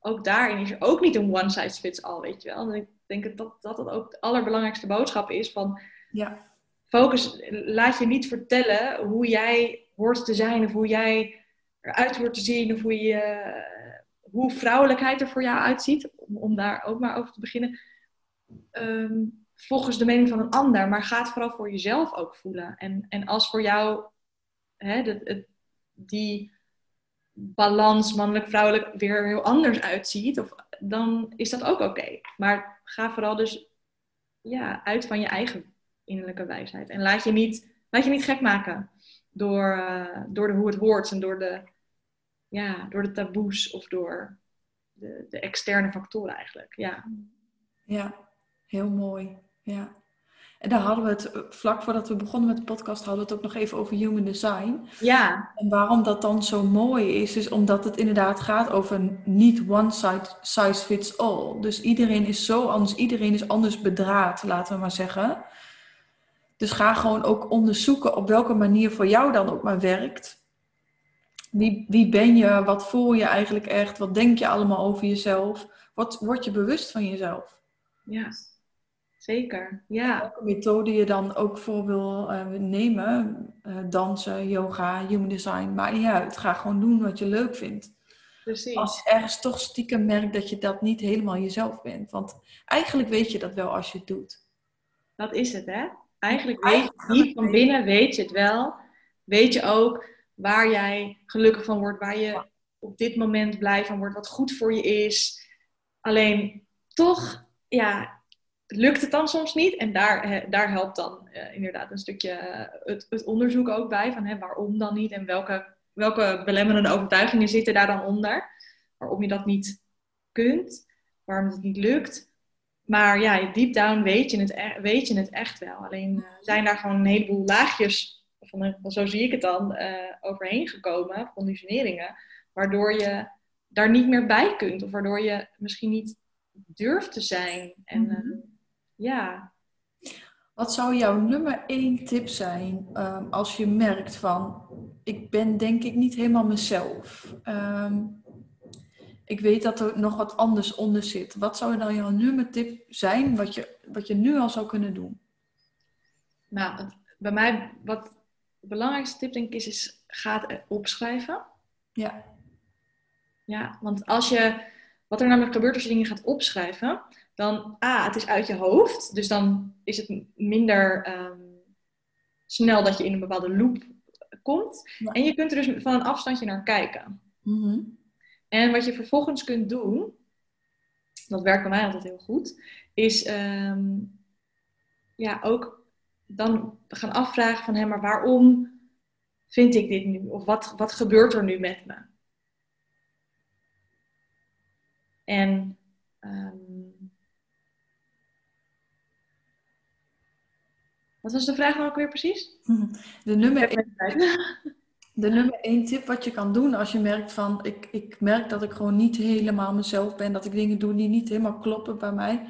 ook daarin is er ook niet een one size fits all, weet je wel. En ik denk dat dat, dat ook de allerbelangrijkste boodschap is van... Ja. Focus, laat je niet vertellen hoe jij hoort te zijn of hoe jij eruit hoort te zien of hoe, je, hoe vrouwelijkheid er voor jou uitziet. Om, daar ook maar over te beginnen. Ehm, volgens de mening van een ander, maar ga het vooral voor jezelf ook voelen. En, en als voor jou hè, die balans mannelijk-vrouwelijk weer heel anders uitziet, of, dan is dat ook oké. Maar ga vooral dus ja, uit van je eigen innerlijke wijsheid. En laat je niet, laat je niet gek maken door, uh, door de hoe het hoort en door de, ja, door de taboes of door de, de externe factoren eigenlijk. Ja. ja, heel mooi. Ja. En daar hadden we het, vlak voordat we begonnen met de podcast, hadden we het ook nog even over human design. Ja. En waarom dat dan zo mooi is, is omdat het inderdaad gaat over niet one size fits all. Dus iedereen is zo anders, iedereen is anders bedraad, laten we maar zeggen. Dus ga gewoon ook onderzoeken op welke manier voor jou dan ook maar werkt. Wie, wie ben je? Wat voel je eigenlijk echt? Wat denk je allemaal over jezelf? Wat word je bewust van jezelf? Ja. Zeker, ja. Welke methode je dan ook voor wil uh, nemen, uh, dansen, yoga, human design, maakt niet uit. Ga gewoon doen wat je leuk vindt. Precies. Als je ergens toch stiekem merkt dat je dat niet helemaal jezelf bent. Want eigenlijk weet je dat wel als je het doet. Dat is het, hè? Eigenlijk weet je niet van binnen, weet je het wel. Weet je ook waar jij gelukkig van wordt, waar je op dit moment blij van wordt, wat goed voor je is. Alleen toch, ja, lukt het dan soms niet. En daar, daar helpt dan uh, inderdaad een stukje uh, het, het, onderzoek ook bij. Van hè, waarom dan niet en welke, welke belemmerende overtuigingen zitten daar dan onder. Waarom je dat niet kunt, waarom het niet lukt. Maar ja, deep down weet je het, e-, weet je het echt wel. Alleen uh, zijn daar gewoon een heleboel laagjes, van, zo zie ik het dan, overheen gekomen, conditioneringen. Waardoor je daar niet meer bij kunt. Of waardoor je misschien niet durft te zijn. En mhm ja. Wat zou jouw nummer één tip zijn um, als je merkt van, ik ben denk ik niet helemaal mezelf. Um, ik weet dat er nog wat anders onder zit. Wat zou dan jouw nummer tip zijn wat je, wat je nu al zou kunnen doen? Nou, bij mij, wat belangrijkste tip denk ik is, is ga het opschrijven. Ja. Ja, want als je, wat er namelijk gebeurt als je dingen gaat opschrijven, dan A, het is uit je hoofd. Dus dan is het minder ehm, snel dat je in een bepaalde loop komt. En je kunt er dus van een afstandje naar kijken. Mhm. En wat je vervolgens kunt doen, dat werkt bij mij altijd heel goed, is ehm, ja, ook dan gaan afvragen van, hé, maar waarom vind ik dit nu? Of wat, wat gebeurt er nu met me? En um, Wat was de vraag nou ook weer precies? De nummer, één, de nummer één tip wat je kan doen als je merkt van... Ik, ik merk dat ik gewoon niet helemaal mezelf ben. Dat ik dingen doe die niet helemaal kloppen bij mij.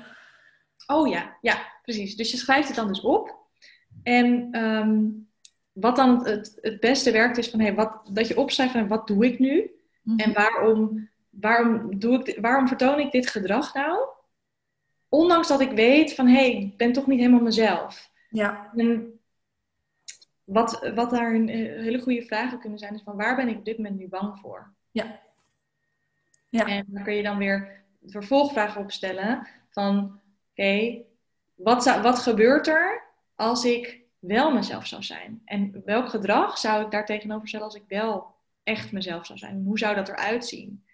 Oh ja, ja, precies. Dus je schrijft het dan dus op. En ehm, wat dan het, het beste werkt is van... Hey, wat, dat je opschrijft van wat doe ik nu? Mhm. En waarom, waarom, doe ik, waarom vertoon ik dit gedrag nou? Ondanks dat ik weet van... Hé, hey, ik ben toch niet helemaal mezelf. Ja. En wat, wat daar een eh, hele goede vragen kunnen zijn, is van waar ben ik op dit moment nu bang voor? Ja. ja. En dan kun je dan weer vervolgvragen opstellen van oké, wat, wat gebeurt er als ik wel mezelf zou zijn? En welk gedrag zou ik daar tegenover stellen als ik wel echt mezelf zou zijn? Hoe zou dat eruit zien?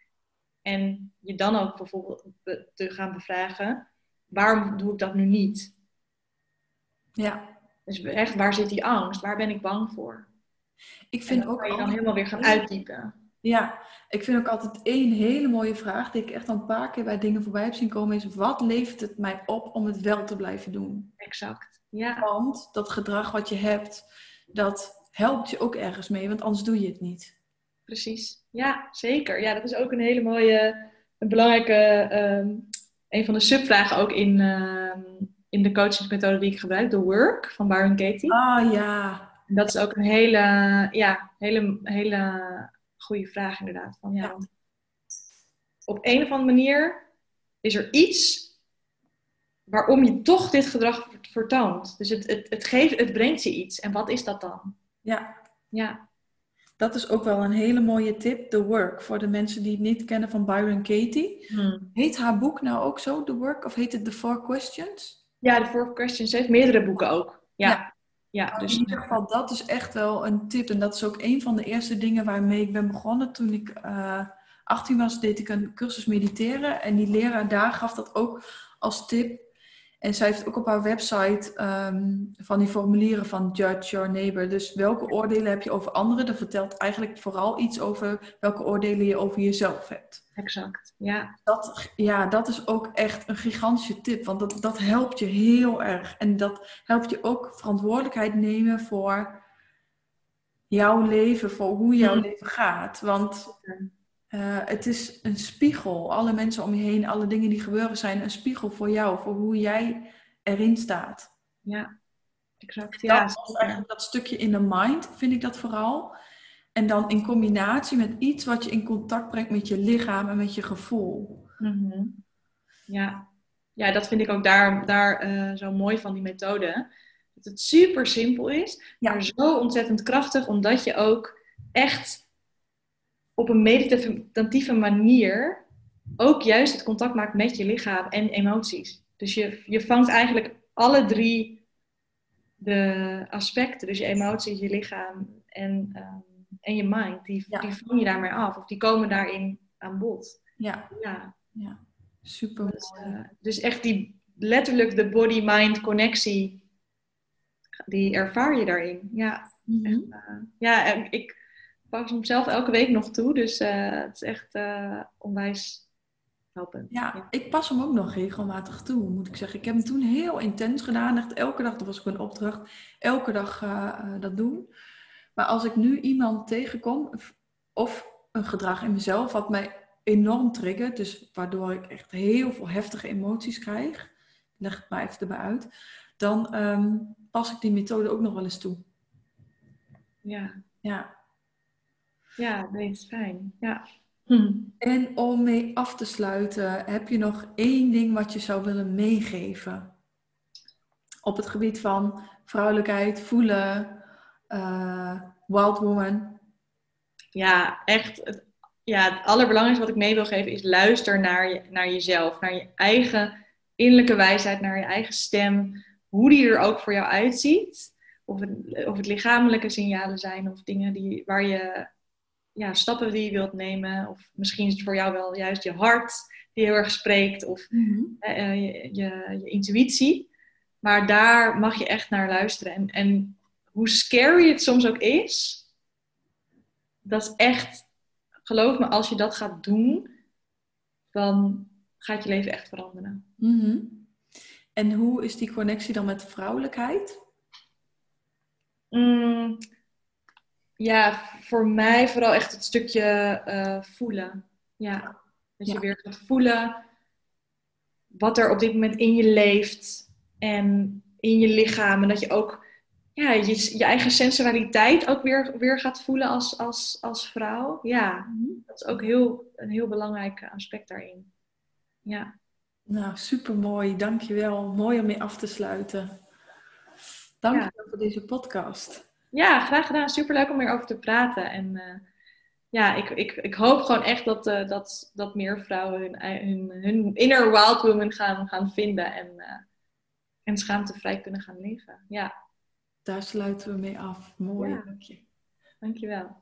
En je dan ook bijvoorbeeld te gaan bevragen, waarom doe ik dat nu niet? Ja. Dus echt, waar zit die angst? Waar ben ik bang voor? Ik vind ook... kan je dan helemaal weer gaan uitdiepen. Ja, ik vind ook altijd één hele mooie vraag die ik echt al een paar keer bij dingen voorbij heb zien komen is wat levert het mij op om het wel te blijven doen? Exact, ja. Want dat gedrag wat je hebt, dat helpt je ook ergens mee, want anders doe je het niet. Precies, ja, zeker. Ja, dat is ook een hele mooie, een belangrijke, ehm, een van de subvragen ook in, uh, in de coachingsmethode die ik gebruik, de Work van Byron Katie. Ah ja. Dat is ook een hele, ja, hele, hele goede vraag inderdaad. Van, ja, Op een of andere manier is er iets waarom je toch dit gedrag vertoont. Dus het, het, het, geeft, het brengt je iets. En wat is dat dan? Ja. Ja. Dat is ook wel een hele mooie tip, The Work, voor de mensen die het niet kennen van Byron Katie. Hmm. Heet haar boek nou ook zo, The Work, of heet het The Four Questions? Ja, The Four Questions. Ze heeft meerdere boeken ook. Ja. ja. Dus... In ieder geval, dat is echt wel een tip. En dat is ook een van de eerste dingen waarmee ik ben begonnen. Toen ik uh, eh, 18 was, deed ik een cursus mediteren. En die leraar daar gaf dat ook als tip en zij heeft ook op haar website ehm, van die formulieren van Judge Your Neighbor. Dus welke oordelen heb je over anderen? Dat vertelt eigenlijk vooral iets over welke oordelen je over jezelf hebt. Exact, ja. Dat, ja, dat is ook echt een gigantische tip, want dat, dat helpt je heel erg. En dat helpt je ook verantwoordelijkheid nemen voor jouw leven, voor hoe jouw mhm. leven gaat. Want uh, het is een spiegel. Alle mensen om je heen, alle dingen die gebeuren zijn een spiegel voor jou, voor hoe jij erin staat. Ja, exact. Ja, dat, eigenlijk dat stukje in de mind, vind ik dat vooral. En dan in combinatie met iets wat je in contact brengt met je lichaam en met je gevoel. Mm Ja. ja, dat vind ik ook daar, daar uh, zo mooi van die methode. Dat het super simpel is, maar zo ontzettend krachtig, omdat je ook echt op een meditatieve manier ook juist het contact maakt met je lichaam en emoties. Dus je, je vangt eigenlijk alle drie de aspecten, dus je emoties, je lichaam en, um, en je mind, die, die vang je daarmee af of die komen daarin aan bod. Ja, ja. ja. super. Dus, uh, dus echt die letterlijk de body-mind connectie, die ervaar je daarin. Ja, mm -hmm. echt, uh, ja ik, pak ze hem zelf elke week nog toe. Dus uh, het is echt uh, onwijs helpend. Ja, ja, ik pas hem ook nog regelmatig toe, moet ik zeggen. Ik heb hem toen heel intens gedaan. Echt elke dag, dat was ook een opdracht, elke dag uh, dat doen. Maar als ik nu iemand tegenkom, of een gedrag in mezelf wat mij enorm triggert, dus waardoor ik echt heel veel heftige emoties krijg, leg het maar even erbij uit, dan um, pas ik die methode ook nog wel eens toe. Ja. Ja, ja, nee, is fijn. Ja. Hm. En om mee af te sluiten, heb je nog één ding wat je zou willen meegeven? Op het gebied van vrouwelijkheid, voelen, uh, wild woman. Ja, echt. Het, ja, het allerbelangrijkste wat ik mee wil geven is luister naar, je, naar jezelf, naar je eigen innerlijke wijsheid, naar je eigen stem. Hoe die er ook voor jou uitziet. Of het, of het lichamelijke signalen zijn of dingen die, waar je ja, stappen die je wilt nemen. Of misschien is het voor jou wel juist je hart die heel erg spreekt. Of mhm. eh, je, je, je, intuïtie. Maar daar mag je echt naar luisteren. En, en hoe scary het soms ook is. Dat is echt, geloof me, als je dat gaat doen. Dan gaat je leven echt veranderen. Mhm. En hoe is die connectie dan met vrouwelijkheid? Mm, ja, voor mij vooral echt het stukje uh, voelen. Ja, dat je weer gaat voelen wat er op dit moment in je leeft en in je lichaam. En dat je ook ja, je, je eigen sensualiteit ook weer, weer gaat voelen als, als, als vrouw. Ja, mhm. dat is ook heel, een heel belangrijk aspect daarin. Ja. Nou, super mooi. Dankjewel. Mooi om mee af te sluiten. Dankjewel ja. voor deze podcast. Ja, graag gedaan. Superleuk om hierover te praten. En uh, ja, ik, ik, ik hoop gewoon echt dat, uh, dat, dat meer vrouwen hun, hun, hun inner wild woman gaan, gaan vinden en, uh, en schaamtevrij kunnen gaan leven. Ja. Daar sluiten we mee af. Mooi. Ja. Dank je. Dankjewel.